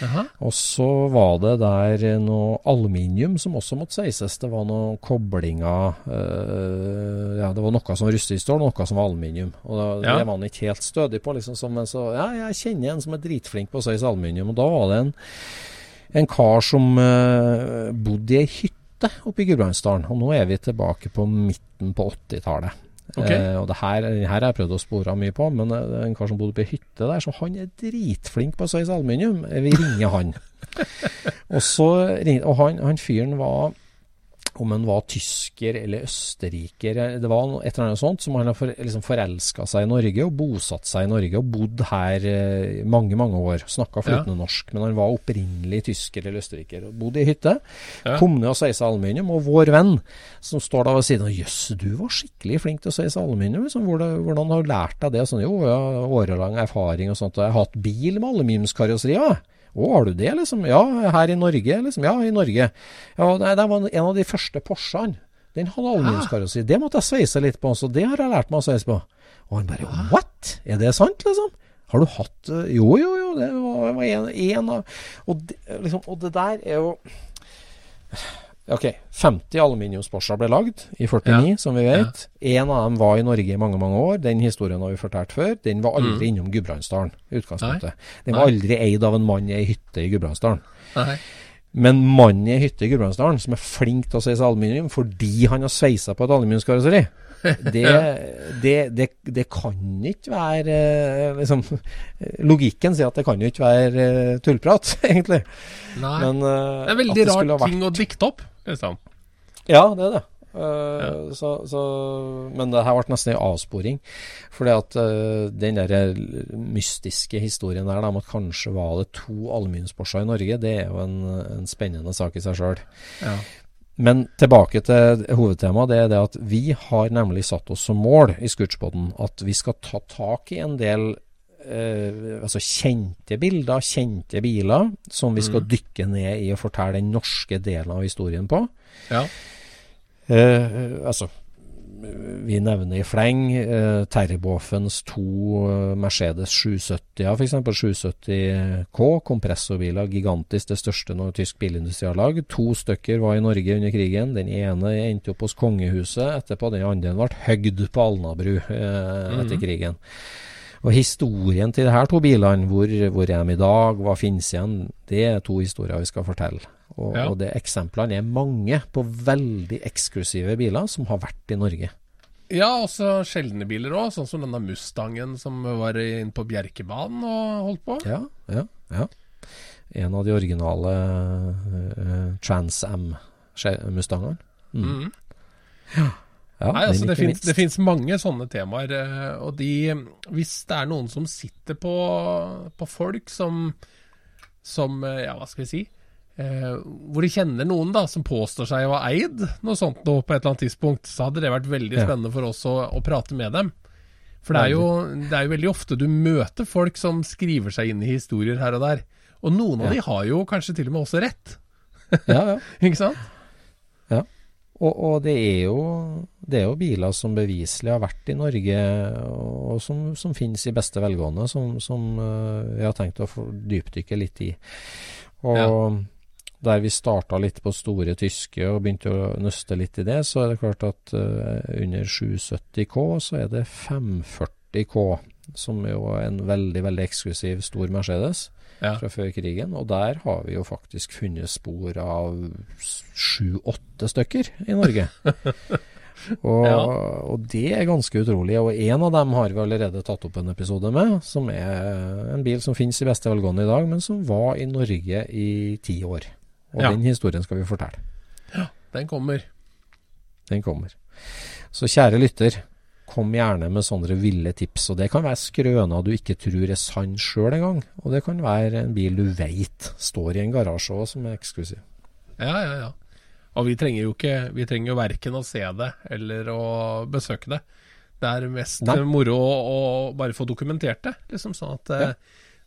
Aha. Og så var det der noe aluminium som også måtte sveises. Det var noen koblinger øh, Ja, det var noe som rustet i stål, noe som var aluminium. Og da, ja. det var han ikke helt stødig på. liksom som så, Ja, jeg kjenner en som er dritflink på å sveise aluminium. Og da var det en, en kar som øh, bodde i ei hytte oppe i Gudbrandsdalen. Og nå er vi tilbake på midten på 80-tallet. Okay. Eh, og det her, her har jeg prøvd å spore mye på, men det er en kar som bodde på ei hytte der, så han er dritflink på å sveise aluminium. Vi ringer han. og så og han, han fyren var om han var tysker eller østerriker. Det var et eller annet sånt som han har for, liksom forelska seg i Norge og bosatt seg i Norge og bodd her eh, mange mange år. Snakka flytende ja. norsk, men han var opprinnelig tysker eller østerriker. og Bodde i hytte. Ja. Kom ned og sveisa aluminium. Og vår venn som står da ved siden av Jøss, du var skikkelig flink til å sveise aluminium. Liksom. Hvordan, hvordan har du lært deg det? Sånn, jo, ja, årelang erfaring og sånt. Og jeg har hatt bil med aluminiumskarosseri. Ja. Å, har du det, liksom? Ja, her i Norge, liksom. Ja, i Norge. Ja, nei, det var en av de første Porschene. Den hadde aluminiumskarossi. Det måtte jeg sveise litt på, så det har jeg lært meg å sveise på. Og han bare What? Er det sant, liksom? Har du hatt eh, Jo, jo, jo, det var, én av og liksom, og det der er jo Ok, 50 aluminiumsporser ble lagd i 49, som vi vet. En av dem var i Norge i mange mange år. Den historien har vi fortalt før. Den var aldri innom Gudbrandsdalen i utgangspunktet. Den var aldri eid av en mann i ei hytte i Gudbrandsdalen. Men mannen i ei hytte i Gudbrandsdalen som er flink til å sveise aluminium fordi han har sveisa på et aluminiumskarosseri, det, det, det, det kan ikke være eh, liksom, Logikken sier at det kan jo ikke være eh, tullprat, egentlig. Nei. Men, eh, det er veldig rar vært- ting å dikte opp. Liksom. Ja, det er det. Eh, så, så, men det her ble nesten en avsporing. Fordi at uh, den der mystiske historien der om at kanskje var det to aluminiumsborser i Norge, det er jo en, en spennende sak i seg sjøl. Ja. Men tilbake til hovedtemaet. Det er det at vi har nemlig satt oss som mål i Scootspoden at vi skal ta tak i en del eh, altså kjente bilder, kjente biler, som vi skal dykke ned i og fortelle den norske delen av historien på. Ja. Eh, altså vi nevner i fleng eh, Terboffens to eh, Mercedes 770-er, f.eks. 770K, kompressorbiler, gigantisk, det største noe tysk bilindustri har lagd. To stykker var i Norge under krigen. Den ene endte opp hos kongehuset etterpå. Den andre ble høgd på Alnabru eh, etter krigen. Og historien til de her to bilene, hvor, hvor er de i dag, hva finnes igjen, det er to historier vi skal fortelle. Og, Ja. og det eksemplene er mange på veldig eksklusive biler som har vært i Norge. Ja, også sjeldne biler òg, sånn som denne Mustangen som var inne på Bjerkebanen og holdt på. Ja, ja, ja. En av de originale uh, Trans Am-mustangene. Mm. Mm. Ja, Nei, altså det fins mange sånne temaer, eh, og de Hvis det er noen som sitter på, på folk som Som, ja, hva skal vi si eh, Hvor de kjenner noen da som påstår seg å ha eid noe sånt nå på et eller annet tidspunkt, så hadde det vært veldig Ja. spennende for oss å, å prate med dem. For det er, jo, det er jo veldig ofte du møter folk som skriver seg inn i historier her og der. Og noen av Ja. de har jo kanskje til og med også rett, Ja, ja. ikke sant? Og, og det, er jo, det er jo biler som beviselig har vært i Norge, og som, som finnes i beste velgående, som, som eh, vi har tenkt å dypdykke litt i. Og der vi starta litt på store tyske og begynte å nøste litt i det, så er det klart at uh, under 770K så er det 540K, som jo er en veldig, veldig eksklusiv stor Mercedes Ja. fra før krigen. Og der har vi jo faktisk funnet spor av sju-åtte stykker i Norge. og, Ja. og det er ganske utrolig. Og en av dem har vi allerede tatt opp en episode med, som er en bil som finnes i beste velgående i dag, men som var i Norge i ti år. Og Ja. den historien skal vi fortelle. Ja, Den kommer. Den kommer. Så kjære lytter, kom gjerne med sånne ville tips. Og det kan være skrøner du ikke tror er sann sjøl engang. Og det kan være en bil du veit står i en garasje òg, som er eksklusiv. Ja, ja, ja. Og vi trenger jo ikke Vi trenger jo verken å se det eller å besøke det. Det er mest Nei. moro å, å bare få dokumentert det. Liksom sånn at, eh,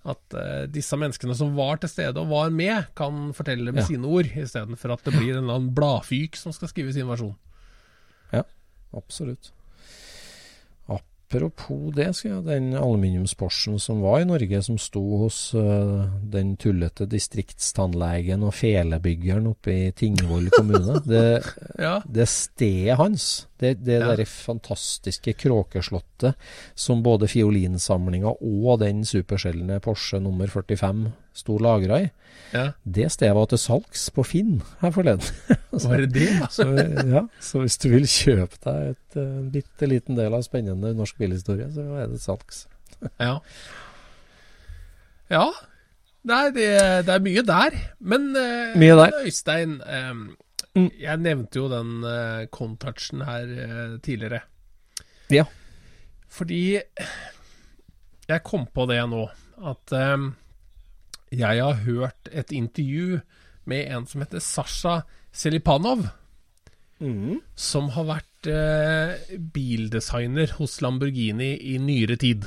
at uh, disse menneskene som var til stede og var med, kan fortelle det med Ja. sine ord, istedenfor at det blir en eller annen bladfyk som skal skrive sin versjon. Ja, Absolutt. Apropos det, skal jeg, den aluminiumsporsen som var i Norge, som sto hos uh, den tullete distriktstannlegen og felebyggeren oppe i Tingvoll kommune, det, Ja. det stedet hans, det, det Ja. derre fantastiske kråkeslottet som både fiolinsamlinga og den supersjeldne Porsche nummer 45 sto lagra i, ja. det stedet var til salgs på Finn her forleden. Var det det? Så, ja, så hvis du vil kjøpe deg et uh, bitte liten del av spennende norsk bilhistorie, så er det salgs. Ja. Ja. Nei, det, det er mye der. Men uh, Mye der. Øystein, um, Mm. jeg nevnte jo den uh, Contouchen her uh, tidligere. Ja. Fordi jeg kom på det nå, at eh, jeg har hørt et intervju med en som heter Sasha Selipanov, som har vært eh, bildesigner hos Lamborghini i nyere tid.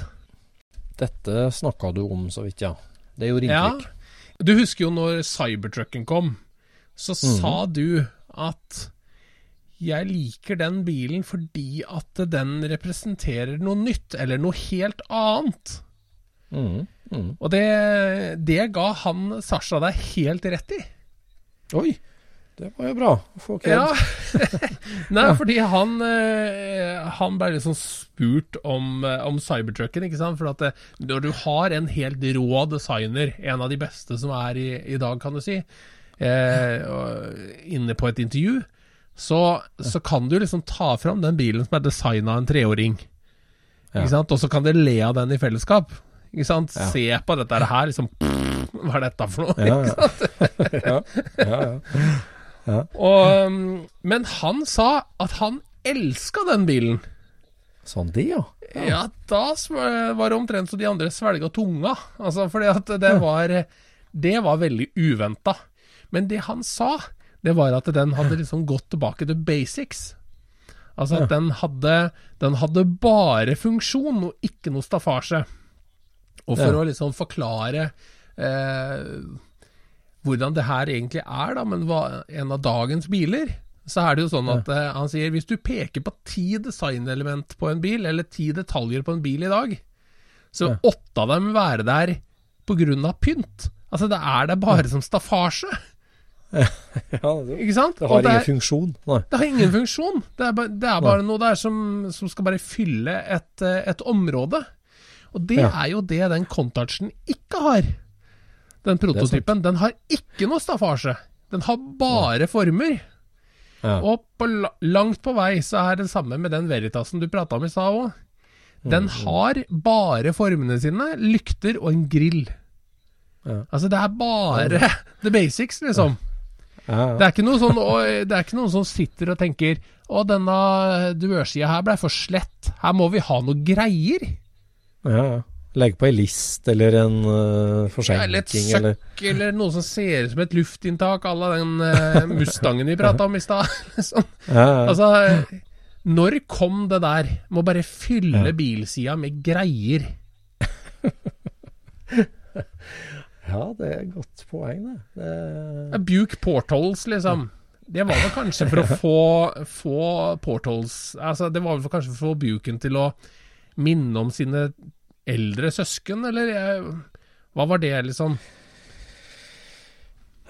Dette snakka du om så vidt, ja. Det gjorde Ja. Du husker jo når Cybertrucken kom, så sa du at jeg liker den bilen fordi at den representerer noe nytt, eller noe helt annet. Mhm, mhm. Og det, det ga han Sasha deg helt rett i. Oi! Det var jo bra å få kred. Ja. Nei, fordi han, eh, han ble liksom spurt om, eh, om cybertrucken, ikke sant. For at det, når du har en helt rå designer, en av de beste som er i, i dag, kan du si, eh, inne på et intervju, så, så kan du liksom ta fram den bilen som er designa av en treåring. Ja. Og så kan dere le av den i fellesskap. Ikke sant? Ja. Se på dette her, liksom Hva er dette for noe? Ja, ja. sant? ja, ja, ja. Og, um, men han sa at han elska den bilen. Sånn de, ja. Ja, da var det omtrent så de andre svelga tunga. Altså, fordi at det var Det var veldig uventa. Men det han sa, det var at den hadde liksom gått tilbake til basics. Altså at den hadde Den hadde bare funksjon og ikke noe staffasje. Og for Ja. å liksom forklare eh, hvordan det her egentlig er, da, men hva, en av dagens biler, så er det jo sånn at eh, han sier hvis du peker på ti designelement på en bil, eller ti detaljer på en bil i dag, så Ja. åtte av dem være der av pynt. Altså, det er der bare som staffasje, ja det, ikke sant? det har ingen er- funksjon. Nei. det har ingen funksjon. Det er bare, det er bare noe der som, som skal bare fylle et, eh, et område. Og det Ja. er jo det den Contouchen ikke har. Den prototypen. Den har ikke noe staffasje. Den har bare former. Ja. Og på, langt på vei så er det samme med den Veritasen du prata om i stad òg. Den Mm. har bare formene sine, lykter og en grill. Ja. Altså det er bare the basics, liksom. Ja, Det er ikke noe sånn Det er ikke noen som sitter og tenker Å, denne dørsida her ble for slett. Her må vi ha noe greier. Ja, ja. Legge på ei list eller en uh, Eller et forsenking eller søkk, eller noe som ser ut som et luftinntak à la den uh, Mustangen vi prata om i stad. Sånn. ja, ja. Altså, når kom det der? Må bare fylle Ja. bilsida med greier. ja, det er et godt poeng, det. det Buke portholes, liksom. Det var vel kanskje for å få, få portholes Altså, det var vel kanskje for å få Buken til å minne om sine eldre søsken, eller jeg, hva var det, liksom?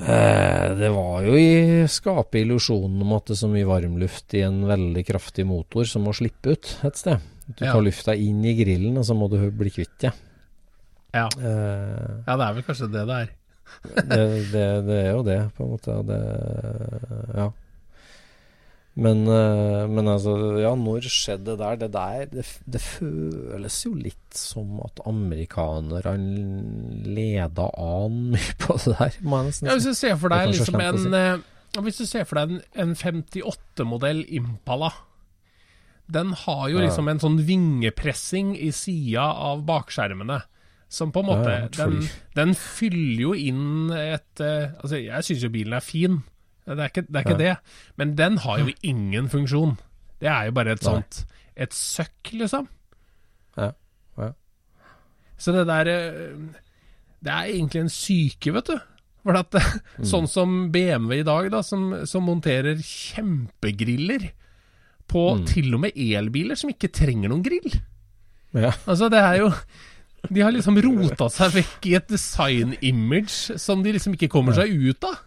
Eh, det var jo i skape illusjonen om at det er så mye varmluft i en veldig kraftig motor som må slippe ut et sted. Du Ja. tar lufta inn i grillen, og så må du bli kvitt det. Ja. Eh, ja, det er vel kanskje det det er. det, det, det er jo det, på en måte. Det, ja. Men, eh, men altså, ja, når skjedde det der? Det der, det, det føles jo litt som at amerikanerne leda an mye på det der, jeg nesten Ja, hvis du ser for deg liksom en si. eh, en, en 58-modell Impala Den har jo Ja. liksom en sånn vingepressing i sida av bakskjermene. Som på en måte Ja, den, den fyller jo inn et eh, Altså, jeg syns jo bilen er fin, det er ikke det, er ikke det. men den har jo ingen funksjon. Det er jo bare et sånt Et søkk, liksom. Ja, ja. Så det der eh, Det er egentlig en syke, vet du. For at eh, Mm. Sånn som BMW i dag, da, som, som monterer kjempegriller på Mm. til og med elbiler som ikke trenger noen grill. Ja. Altså, det er jo De har liksom rota seg vekk i et design-image som de liksom ikke kommer seg ut av.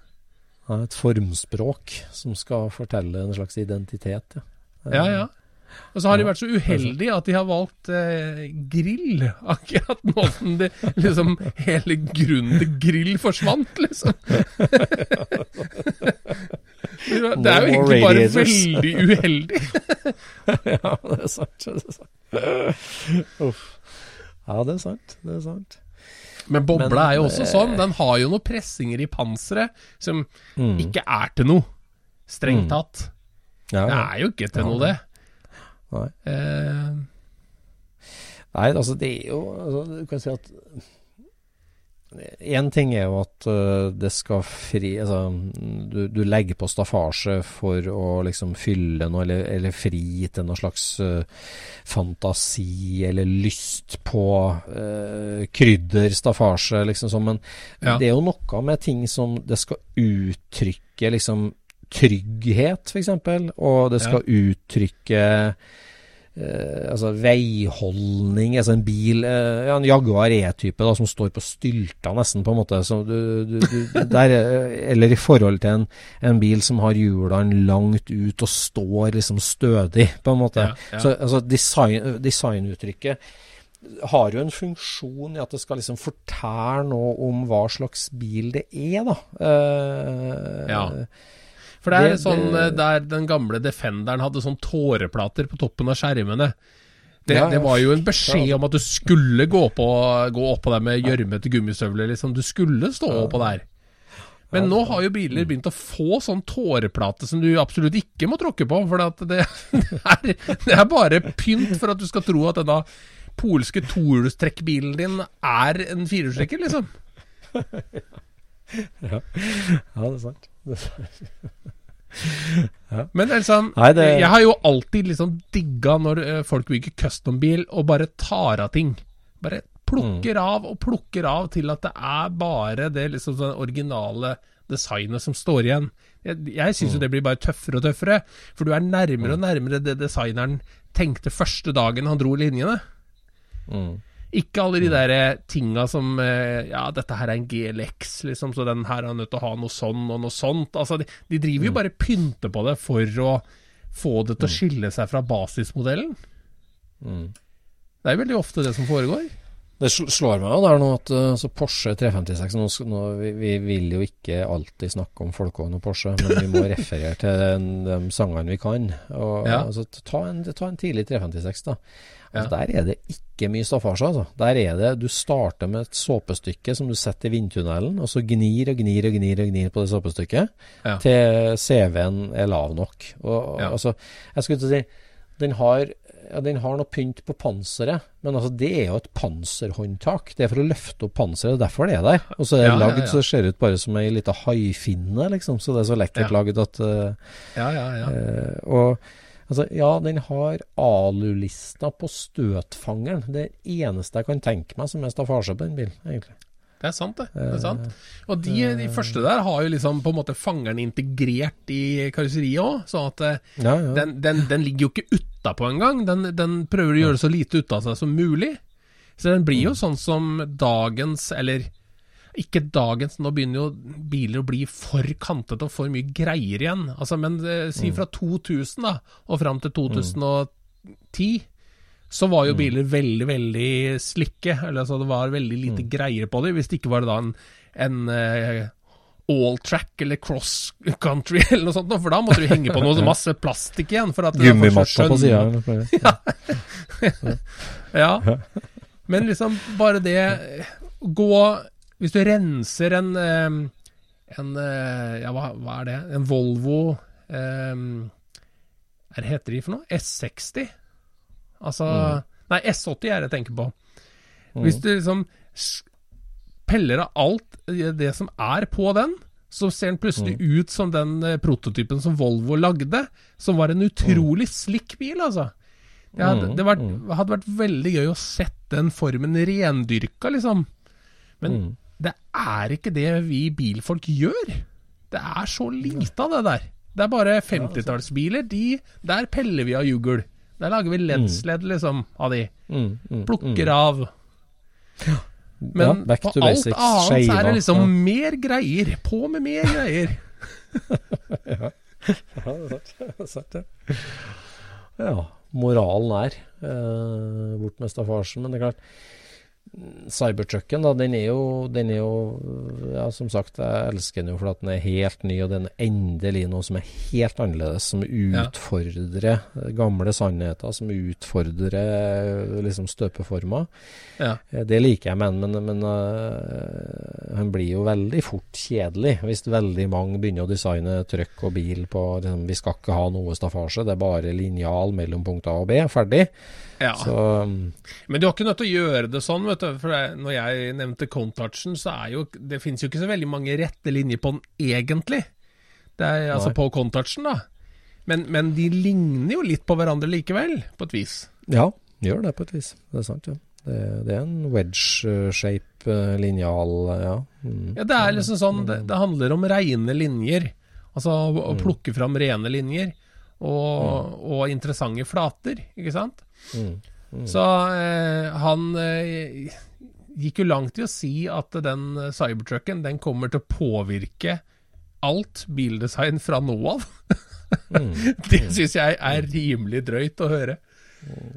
Ja, et formspråk som skal fortelle en slags identitet. Ja. Ja, ja. Og så har de vært så uheldige at de har valgt eh, grill. Akkurat måten det liksom hele grunnen til grill forsvant, liksom. det er jo egentlig bare veldig uheldig. ja, det er sant. Det er sant. Uff. Ja, det er sant. Det er sant. Men bobla Men, er jo også eh, sånn. Den har jo noen pressinger i panseret som Mm. ikke er til noe, strengt Mm. tatt. Ja, Det er jo ikke til Ja, noe, det. Nei. Eh, Nei, altså det er jo altså, Du kan si at Én ting er jo at øh, det skal fri Altså, du, du legger på staffasje for å liksom fylle noe, eller, eller fri til noe slags uh, fantasi eller lyst på uh, krydder, staffasje, liksom sånn. Men Ja. det er jo noe med ting som det skal uttrykke liksom trygghet, f.eks., og det skal uttrykke eh, altså veiholdning, altså en bil uh, ja, En Jaguar E-type da, som står på stylter nesten, på en måte. Du, du, du, der, eh, eller i forhold til en, en bil som har hjulene langt ut og står liksom stødig, på en måte. Ja, ja. Så altså, design, designuttrykket har jo en funksjon i at det skal liksom fortelle noe om hva slags bil det er, da. Uh, Ja. For det er Det- sånn det- eh, der den gamle Defenderen hadde sånn tåreplater på toppen av skjermene. Det, Ja, ja. det var jo en beskjed om at du skulle gå, på, gå oppå der med gjørmete gummistøvler. Liksom. Du skulle stå oppå der. Men nå har jo biler begynt å få sånn tåreplate som du absolutt ikke må tråkke på. For det, det, er, det er bare pynt for at du skal tro at denne polske tohjulstrekkbilen din er en firehjulstrekker, liksom. ja, det er sant. Det er sant. Men liksom, Nei, det- jeg har jo alltid liksom digga når eh, folk bygger custom-bil og bare tar av ting. Bare plukker Mm. av og plukker av til at det er bare det liksom sånn originale designet som står igjen. Jeg, jeg syns Mm. jo det blir bare tøffere og tøffere, for du er nærmere og nærmere det designeren tenkte første dagen han dro linjene. Mm. Ikke alle de der eh, tinga som eh, Ja, dette her er en GLX, liksom, så den her er nødt til å ha noe sånn og noe sånt. Altså, de, de driver jo bare pynter på det for å få det til å skille seg fra basismodellen. Mm. Det er jo veldig ofte det som foregår. Det slår meg jo der nå at altså så Porsche 356 nå, nå, vi, vi vil jo ikke alltid snakke om folkevogn og Porsche, men vi må referere til de sangene vi kan. Og, Ja. altså, ta, en, ta en tidlig 356, da. Altså, Der er det ikke mye staffasje. Altså. Der er det Du starter med et såpestykke som du setter i vindtunnelen, og så gnir og gnir og gnir og gnir på det såpestykket Ja. til CV-en er lav nok. Og, Ja. altså, jeg skulle til å si den har, ja, den har noe pynt på panseret, men altså, det er jo et panserhåndtak. Det er for å løfte opp panseret, derfor det er der. Og så er det Ja, lagd så det ser ut bare som ei lita haifinne, liksom. Så det er så lekkert lagd at uh, Ja, ja, ja. Uh, Og altså, ja, den har alulista på støtfangeren. Det eneste jeg kan tenke meg som er staffasje på den bilen, egentlig. Det er sant, det. det er sant. Og de, de første der har jo liksom på en måte fangeren integrert i karosseriet òg, sånn at eh, Ja, ja. den, den, den ligger jo ikke utapå engang. Den, den prøver å gjøre så lite ut av seg som mulig. Så den blir jo sånn som dagens, eller ikke dagens, nå begynner jo biler å bli for kantete og for mye greier igjen. Altså, men eh, si Mm. fra 2000 da, og fram til 2010, så var jo biler veldig, veldig slikke. Eller altså, det var veldig lite Mm. greier på dem. Hvis det ikke var det da en, en eh, all track eller cross country eller noe sånt, for da måtte du henge på noe masse plastikk igjen. For at Gummimatta på sida. Ja. Ja. Men liksom bare det Gå Hvis du renser en eh, En eh, Ja, hva, hva er det? En Volvo um, Hva heter de for noe? S60? Altså Nei, S80 er det jeg tenker på. Hvis du liksom peller av alt det som er på den, så ser den plutselig ut som den eh, prototypen som Volvo lagde, som var en utrolig slikk bil, altså. Det hadde, det vært, hadde vært veldig gøy å sette den formen rendyrka, liksom. Men det er ikke det vi bilfolk gjør. Det er så lite av det der. Det er bare 50-tallsbiler. De, der peller vi av jugl. Der lager vi LED-sledd, liksom, av de. Mm, mm, Plukker av. Men Ja, på alt annet så er det liksom ja. mer greier. På med mer greier. Ja, det er sant. Det er sant, det. Ja, moralen er eh, bort med staffasjen. Men det er klart, Cybertrucken, da, den er jo, den er jo Ja, som sagt, jeg elsker den jo fordi den er helt ny, og den er endelig noe som er helt annerledes. Som utfordrer gamle sannheter, som utfordrer eh, liksom støpeformer. Ja. Eh, Det liker jeg med men, men uh, han blir jo veldig fort kjedelig hvis veldig mange begynner å designe trøkk og bil på liksom, Vi skal ikke ha noe staffasje, det er bare linjal mellom punkt A og B, ferdig. Ja. Så mm, Men du har ikke nødt til å gjøre det sånn, vet du. For når jeg nevnte contouchen, så er jo Det finnes jo ikke så veldig mange rette linjer på den egentlig. Det er altså på contouchen, da. Men, men de ligner jo litt på hverandre likevel, på et vis. ja, gjør det på et vis. Det er sant, ja. Det, det er en wedge-shape, eh, linjal, ja. Mm. Ja, det er liksom sånn Det, det handler om rene linjer. Altså å, å plukke fram rene linjer. Og, og interessante flater, ikke sant? Mm. Så eh, han eh, gikk jo langt i å si at den cybertrucken den kommer til å påvirke alt bildesign fra nå av. Mm. det syns jeg er rimelig drøyt å høre.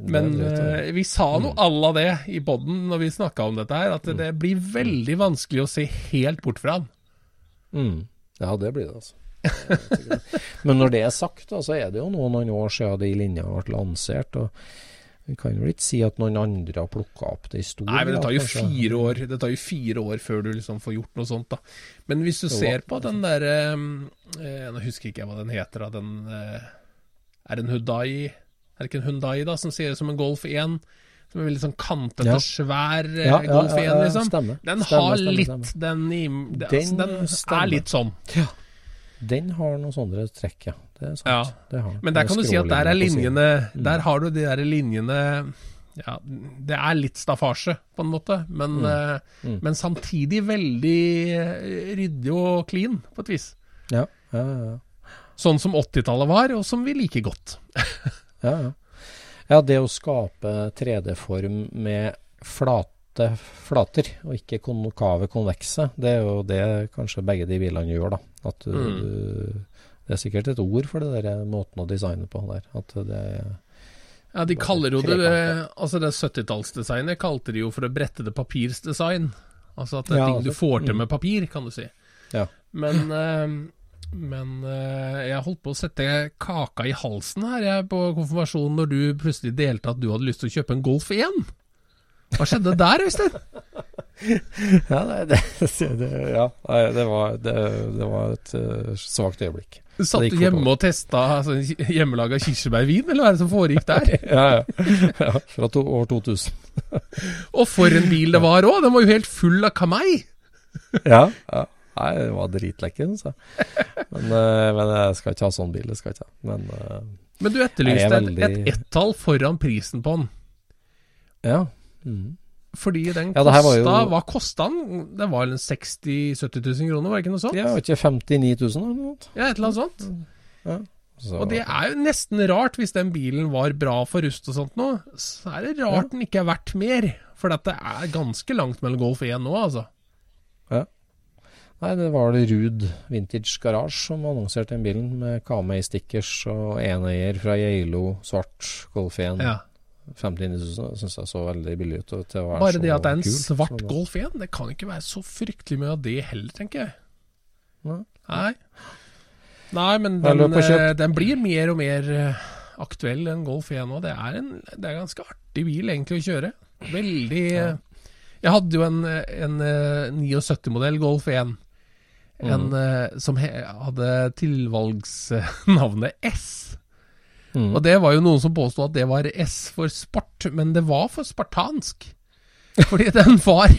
Men drøyt, ja. eh, vi sa noe alle av det i poden når vi snakka om dette her, at det blir veldig vanskelig å se helt bort fra han. Mm. Ja, det blir det, altså. Det. Men når det er sagt, da, så er det jo noen år siden de linjene ble lansert. og Vi kan vel ikke si at noen andre har plukka opp det i stor Nei, men det tar jo fire år Det tar jo fire år før du liksom får gjort noe sånt, da. Men hvis du Jo, ser på den derre eh, Nå husker ikke jeg hva den heter, da. Den eh, Er det en Hudai Er det ikke en Hundai, da, som ser ut som en Golf 1? Som er veldig sånn kantete, Ja. svær eh, Ja, ja, Golf 1, ja, ja, liksom. stemmer. Den har stemmer, litt stemmer. den i det, Den altså, Den er litt sånn. Den har noen sånne trekk, ja. Det er sant. Ja. Det har. Men der kan du si at der er linjene Der har du de der linjene Ja, det er litt staffasje, på en måte, men, mm. Mm. men samtidig veldig eh, ryddig og clean, på et vis. Ja, ja, ja. Sånn som 80-tallet var, og som vi liker godt. Ja, ja. ja, det å skape 3D-form med flate flater, og ikke konkave konvekse, det er jo det kanskje begge de bilene gjør, da. At du, Mm. Det er sikkert et ord for det der måten å designe på der. At det Ja, De kaller jo det Altså det 70-tallsdesignet kalte de jo for det brettede papirs design. Altså at det er Ja, ting du altså, får til mm. med papir, kan du si. Ja. Men, eh, men eh, jeg holdt på å sette kaka i halsen her jeg, på konfirmasjonen når du plutselig delte at du hadde lyst til å kjøpe en Golf 1. Hva skjedde der, Øystein? Ja, nei, det, det, ja, nei, det, var, det, det var et uh, svakt øyeblikk. Du satt du hjemme og testa altså, hjemmelaga kirsebærvin, eller hva er det som foregikk der? Ja, ja. ja fra to, år 2000. Og for en bil det var òg! Den var jo helt full av kamei! Ja, ja. Nei, det var dritlekker, synes jeg. Men, eh, men jeg skal ikke ha sånn bil, det skal jeg ikke. Men eh, Men du etterlyste er et, veldig- et ett-tall foran prisen på den. ja. Mm. Fordi den Ja, kosta jo- Hva kosta den? Det var vel 60 000-70 000 kroner, var det ikke noe sånt? Ja, var ikke 59 000 eller noe? Ja, et eller annet sånt. Så, Og det er jo nesten rart, hvis den bilen var bra for rust og sånt nå, så er det rart den ikke er verdt mer. For dette er ganske langt mellom Golf 1 nå, altså. Nei, det var det Ruud Vintage Garage som annonserte den bilen, med Kamei-stickers og eneier fra Geilo, svart Golf 1. Ja. 59 000 syns jeg så veldig billig ut. Bare det at det er en kul, svart sånn. Golf 1, det kan ikke være så fryktelig mye av det heller, tenker jeg. Nei. Nei. Nei, men den, eh, den blir mer og mer eh, aktuell enn Golf 1 òg. Det er en det er ganske artig bil egentlig å kjøre. Veldig ja. Jeg hadde jo en, eh, en eh, 79-modell Golf 1. En Mm. eh, som he, hadde tilvalgsnavnet S. Mm. Og det var jo noen som påstod at det var S for sport, men det var for spartansk. Fordi den var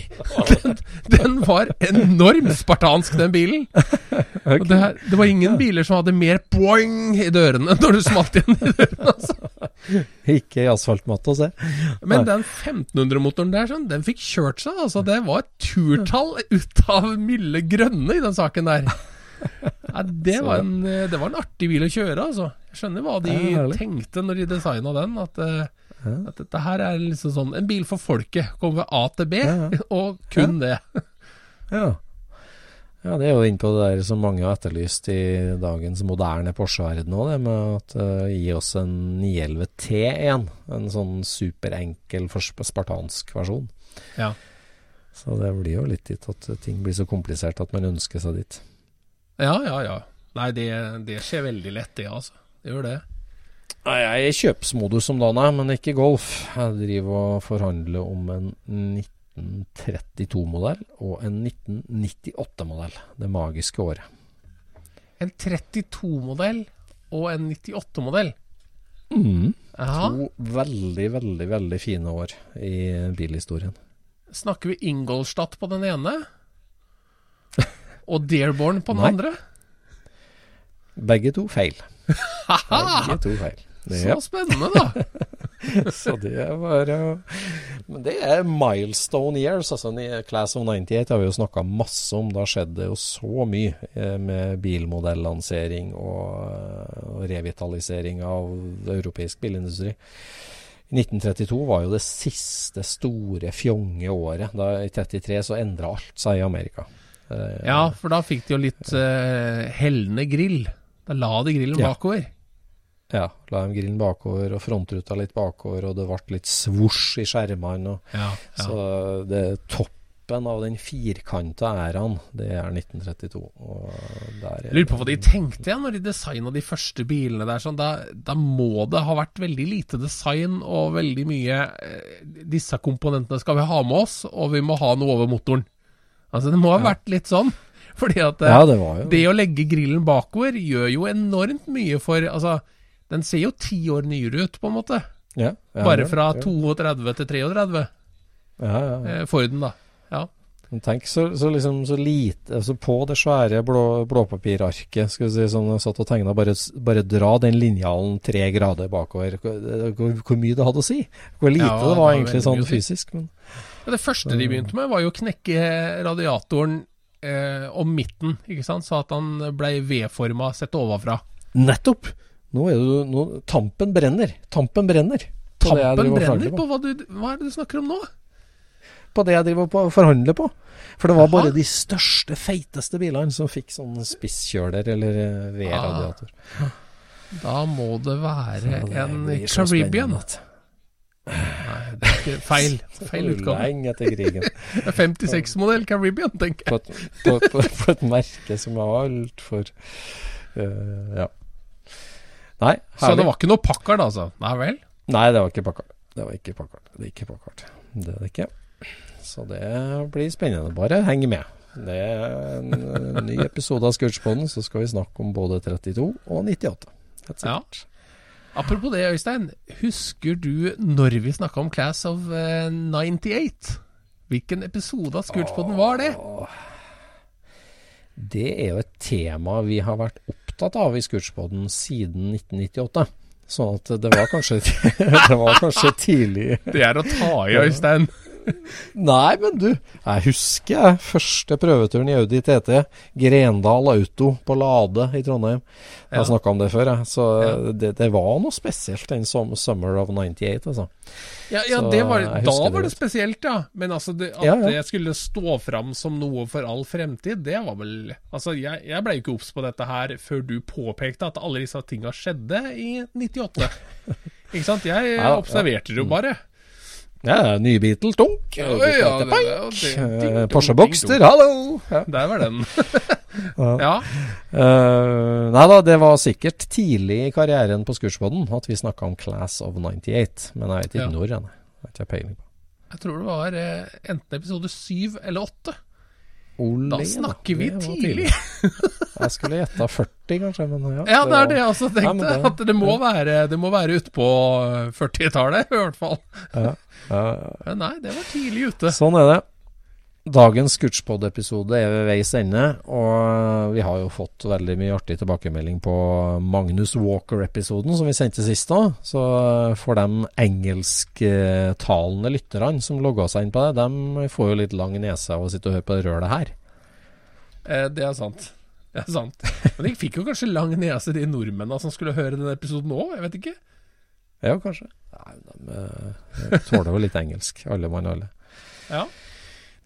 Den, den var enormt spartansk, den bilen. Og det, det var ingen biler som hadde mer boing i dørene når du smalt igjen i dørene. Altså. Ikke i asfaltmatte å se. Men den 1500-motoren der, sånn, den fikk kjørt seg. Altså, det var turtall ut av milde grønne i den saken der. Ja, det, var en, eh, det var en artig bil å kjøre, altså. Jeg skjønner hva de tenkte når de designa den. At, eh, at dette her er liksom sånn en bil for folket. Kommer A til B, og kun det. Ja. ja, det er jo inne på det der som mange har etterlyst i dagens moderne Porsche-verden òg, det med at uh, gi oss en 911 T1. En sånn superenkel, spartansk versjon. Ja. Så det blir jo litt dit at ting blir så komplisert at man ønsker seg dit. Ja, ja, ja. Nei, det, det skjer veldig lett, det, altså. Det gjør det. Nei, Jeg er i kjøpsmodus om dagen, jeg, men ikke golf. Jeg driver og forhandler om en 1932-modell og en 1998-modell. Det magiske året. En 32-modell og en 98-modell. Mm. Aha. To veldig, veldig, veldig fine år i bilhistorien. Snakker vi Ingolstadt på den ene? Og Dearborn på den Nei. andre? Begge to feil. Begge to feil. Så Ja. spennende, da. så det var Men det er milestone years. altså Class of 98 har vi jo snakka masse om. Da skjedde det jo så mye eh, med bilmodellansering og, og revitalisering av europeisk bilindustri. 1932 var jo det siste store fjonge året. Da, I 33 så endra alt seg i Amerika. Uh, ja, for da fikk de jo litt uh, hellende grill. Da la de grillen ja. bakover. Ja, la de grillen bakover og frontruta litt bakover, og det ble litt svosj i skjermene. Ja, ja. Så det toppen av den firkanta æraen, det er 1932. Er, jeg lurer på hva de tenkte ja, når de designa de første bilene der. Sånn, da, da, må det ha vært veldig lite design og veldig mye eh, Disse komponentene skal vi ha med oss, og vi må ha noe over motoren. Altså Det må ha vært litt sånn. Fordi at ja, det, det, å legge grillen bakover gjør jo enormt mye for Altså den ser jo ti år nyere ut, på en måte. Ja, ja, Bare fra 32 til 33. Ja, ja, ja. Forden, da. Ja. Tenk så, så, liksom, så lite altså På det svære blå, blåpapirarket skal vi si, som jeg satt og tegna, bare, bare, dra den linjalen tre grader bakover. Hvor, hvor, mye det hadde å si? Hvor lite det var, det var egentlig sånn fysisk. Men, det første de begynte med, var jo å knekke radiatoren eh, om midten, ikke sant? så at han ble V-forma sett ovenfra. Nettopp! Nå er du nå, Tampen brenner. Tampen brenner. Tampen brenner på hva, du, hva er det du snakker om nå? På det jeg driver på å forhandle på. For det var Aha. bare de største, feiteste bilene som fikk sånn spisskjøler eller eh, V-radiator. Ah. Da må det være en Caribbean. Nei, det er ikke feil. Feil utgave. Lenge etter krigen. 56-modell Caribbean, tenker jeg. På et, på, på, på et merke som er altfor uh, Ja. Nei, herlig. Så det var ikke noe Packard, altså? Nei vel? Nei, det var ikke Packard. Det var ikke Packard. Det er ikke Packard. Det er det ikke. Så det blir spennende. Bare heng med. Det er en ny episode av Scootspoden, så skal vi snakke om både 32 og 98. Ja. Apropos det, Øystein. Husker du når vi snakka om Class of 98? Eh, Hvilken episode av Scootspoden var det? Det er jo et tema vi har vært opptatt opptatt av i Scootspoden siden 1998. Sånn at det var kanskje, det var kanskje tidlig Det er å ta i, Øystein. Nei, men du, jeg husker jeg første prøveturen i Audi TT. Grendal Auto på Lade i Trondheim. Jeg har ja. snakka om det før, jeg. Så ja. det, det, var noe spesielt den Summer of 98, altså. Ja, ja var, da var det spesielt, ja. Men altså, det, at det skulle stå fram som noe for all fremtid, det var vel Altså, jeg, jeg ble ikke obs på dette her før du påpekte at alle disse tinga skjedde i 98. ikke sant? Jeg observerte det jo bare. Ja, ny Beatle, dunk. Eh, Porsche Boxter, hallo! Der var den. ja. Uh, nei da, det var sikkert tidlig i karrieren på Skursboden at vi snakka om Class of 98, men jeg vet ikke når. Jeg, jeg, jeg tror det var eh, enten episode 7 eller 8 da snakker vi tidlig! jeg skulle gjetta 40, kanskje. Men ja, ja, det er det jeg også tenkte. Ja, det, at det må ja. være, det må være utpå 40-tallet, eh, i hvert fall. Ja, ja, Nei, det var tidlig ute. Sånn er det. Dagens Scootspod-episode er ved veis ende, og vi har jo fått veldig mye artig tilbakemelding på Magnus Walker-episoden som vi sendte sist da. Så for de engelsktalende lytterne som logga seg inn på det, de får jo litt lang nese av å sitte og høre på det rølet her. Eh, det er sant. Det er sant. Men de fikk jo kanskje lang nese, de nordmennene som skulle høre denne episoden òg, jeg vet ikke. Ja, kanskje. Nei, de, de tåler jo litt engelsk, alle mann alle. Ja.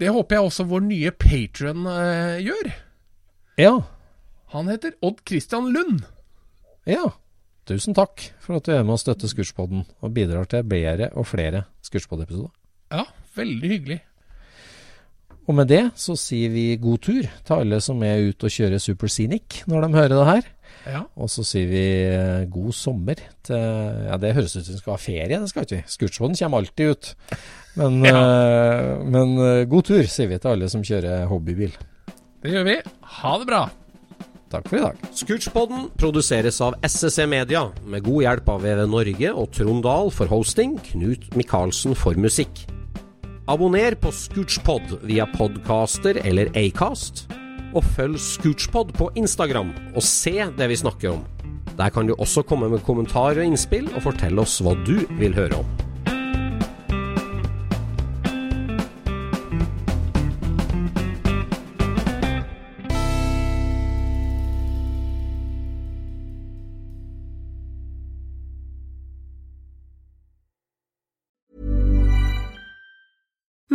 Det håper jeg også vår nye patron eh, gjør. Ja. Han heter Odd Christian Lund. Ja. Tusen takk for at du er med og støtter Skurspodden, og bidrar til bedre og flere Skurspodd-episoder. Ja, veldig hyggelig. Og med det så sier vi god tur til alle som er ute og kjører Super Scenic når de hører det her. Ja. Og så sier vi eh, god sommer til Ja, det høres ut som vi skal ha ferie, det skal ikke vi ikke. Scootspoden kommer alltid ut. Men, ja. uh, men uh, god tur, sier vi til alle som kjører hobbybil. Det gjør vi. Ha det bra. Takk for i dag. Scootchpoden produseres av SSC Media, med god hjelp av VV Norge og Trond Dahl for hosting, Knut Micaelsen for musikk. Abonner på Scootchpod via podcaster eller Acast, og følg Scootchpod på Instagram og se det vi snakker om. Der kan du også komme med kommentarer og innspill, og fortelle oss hva du vil høre om.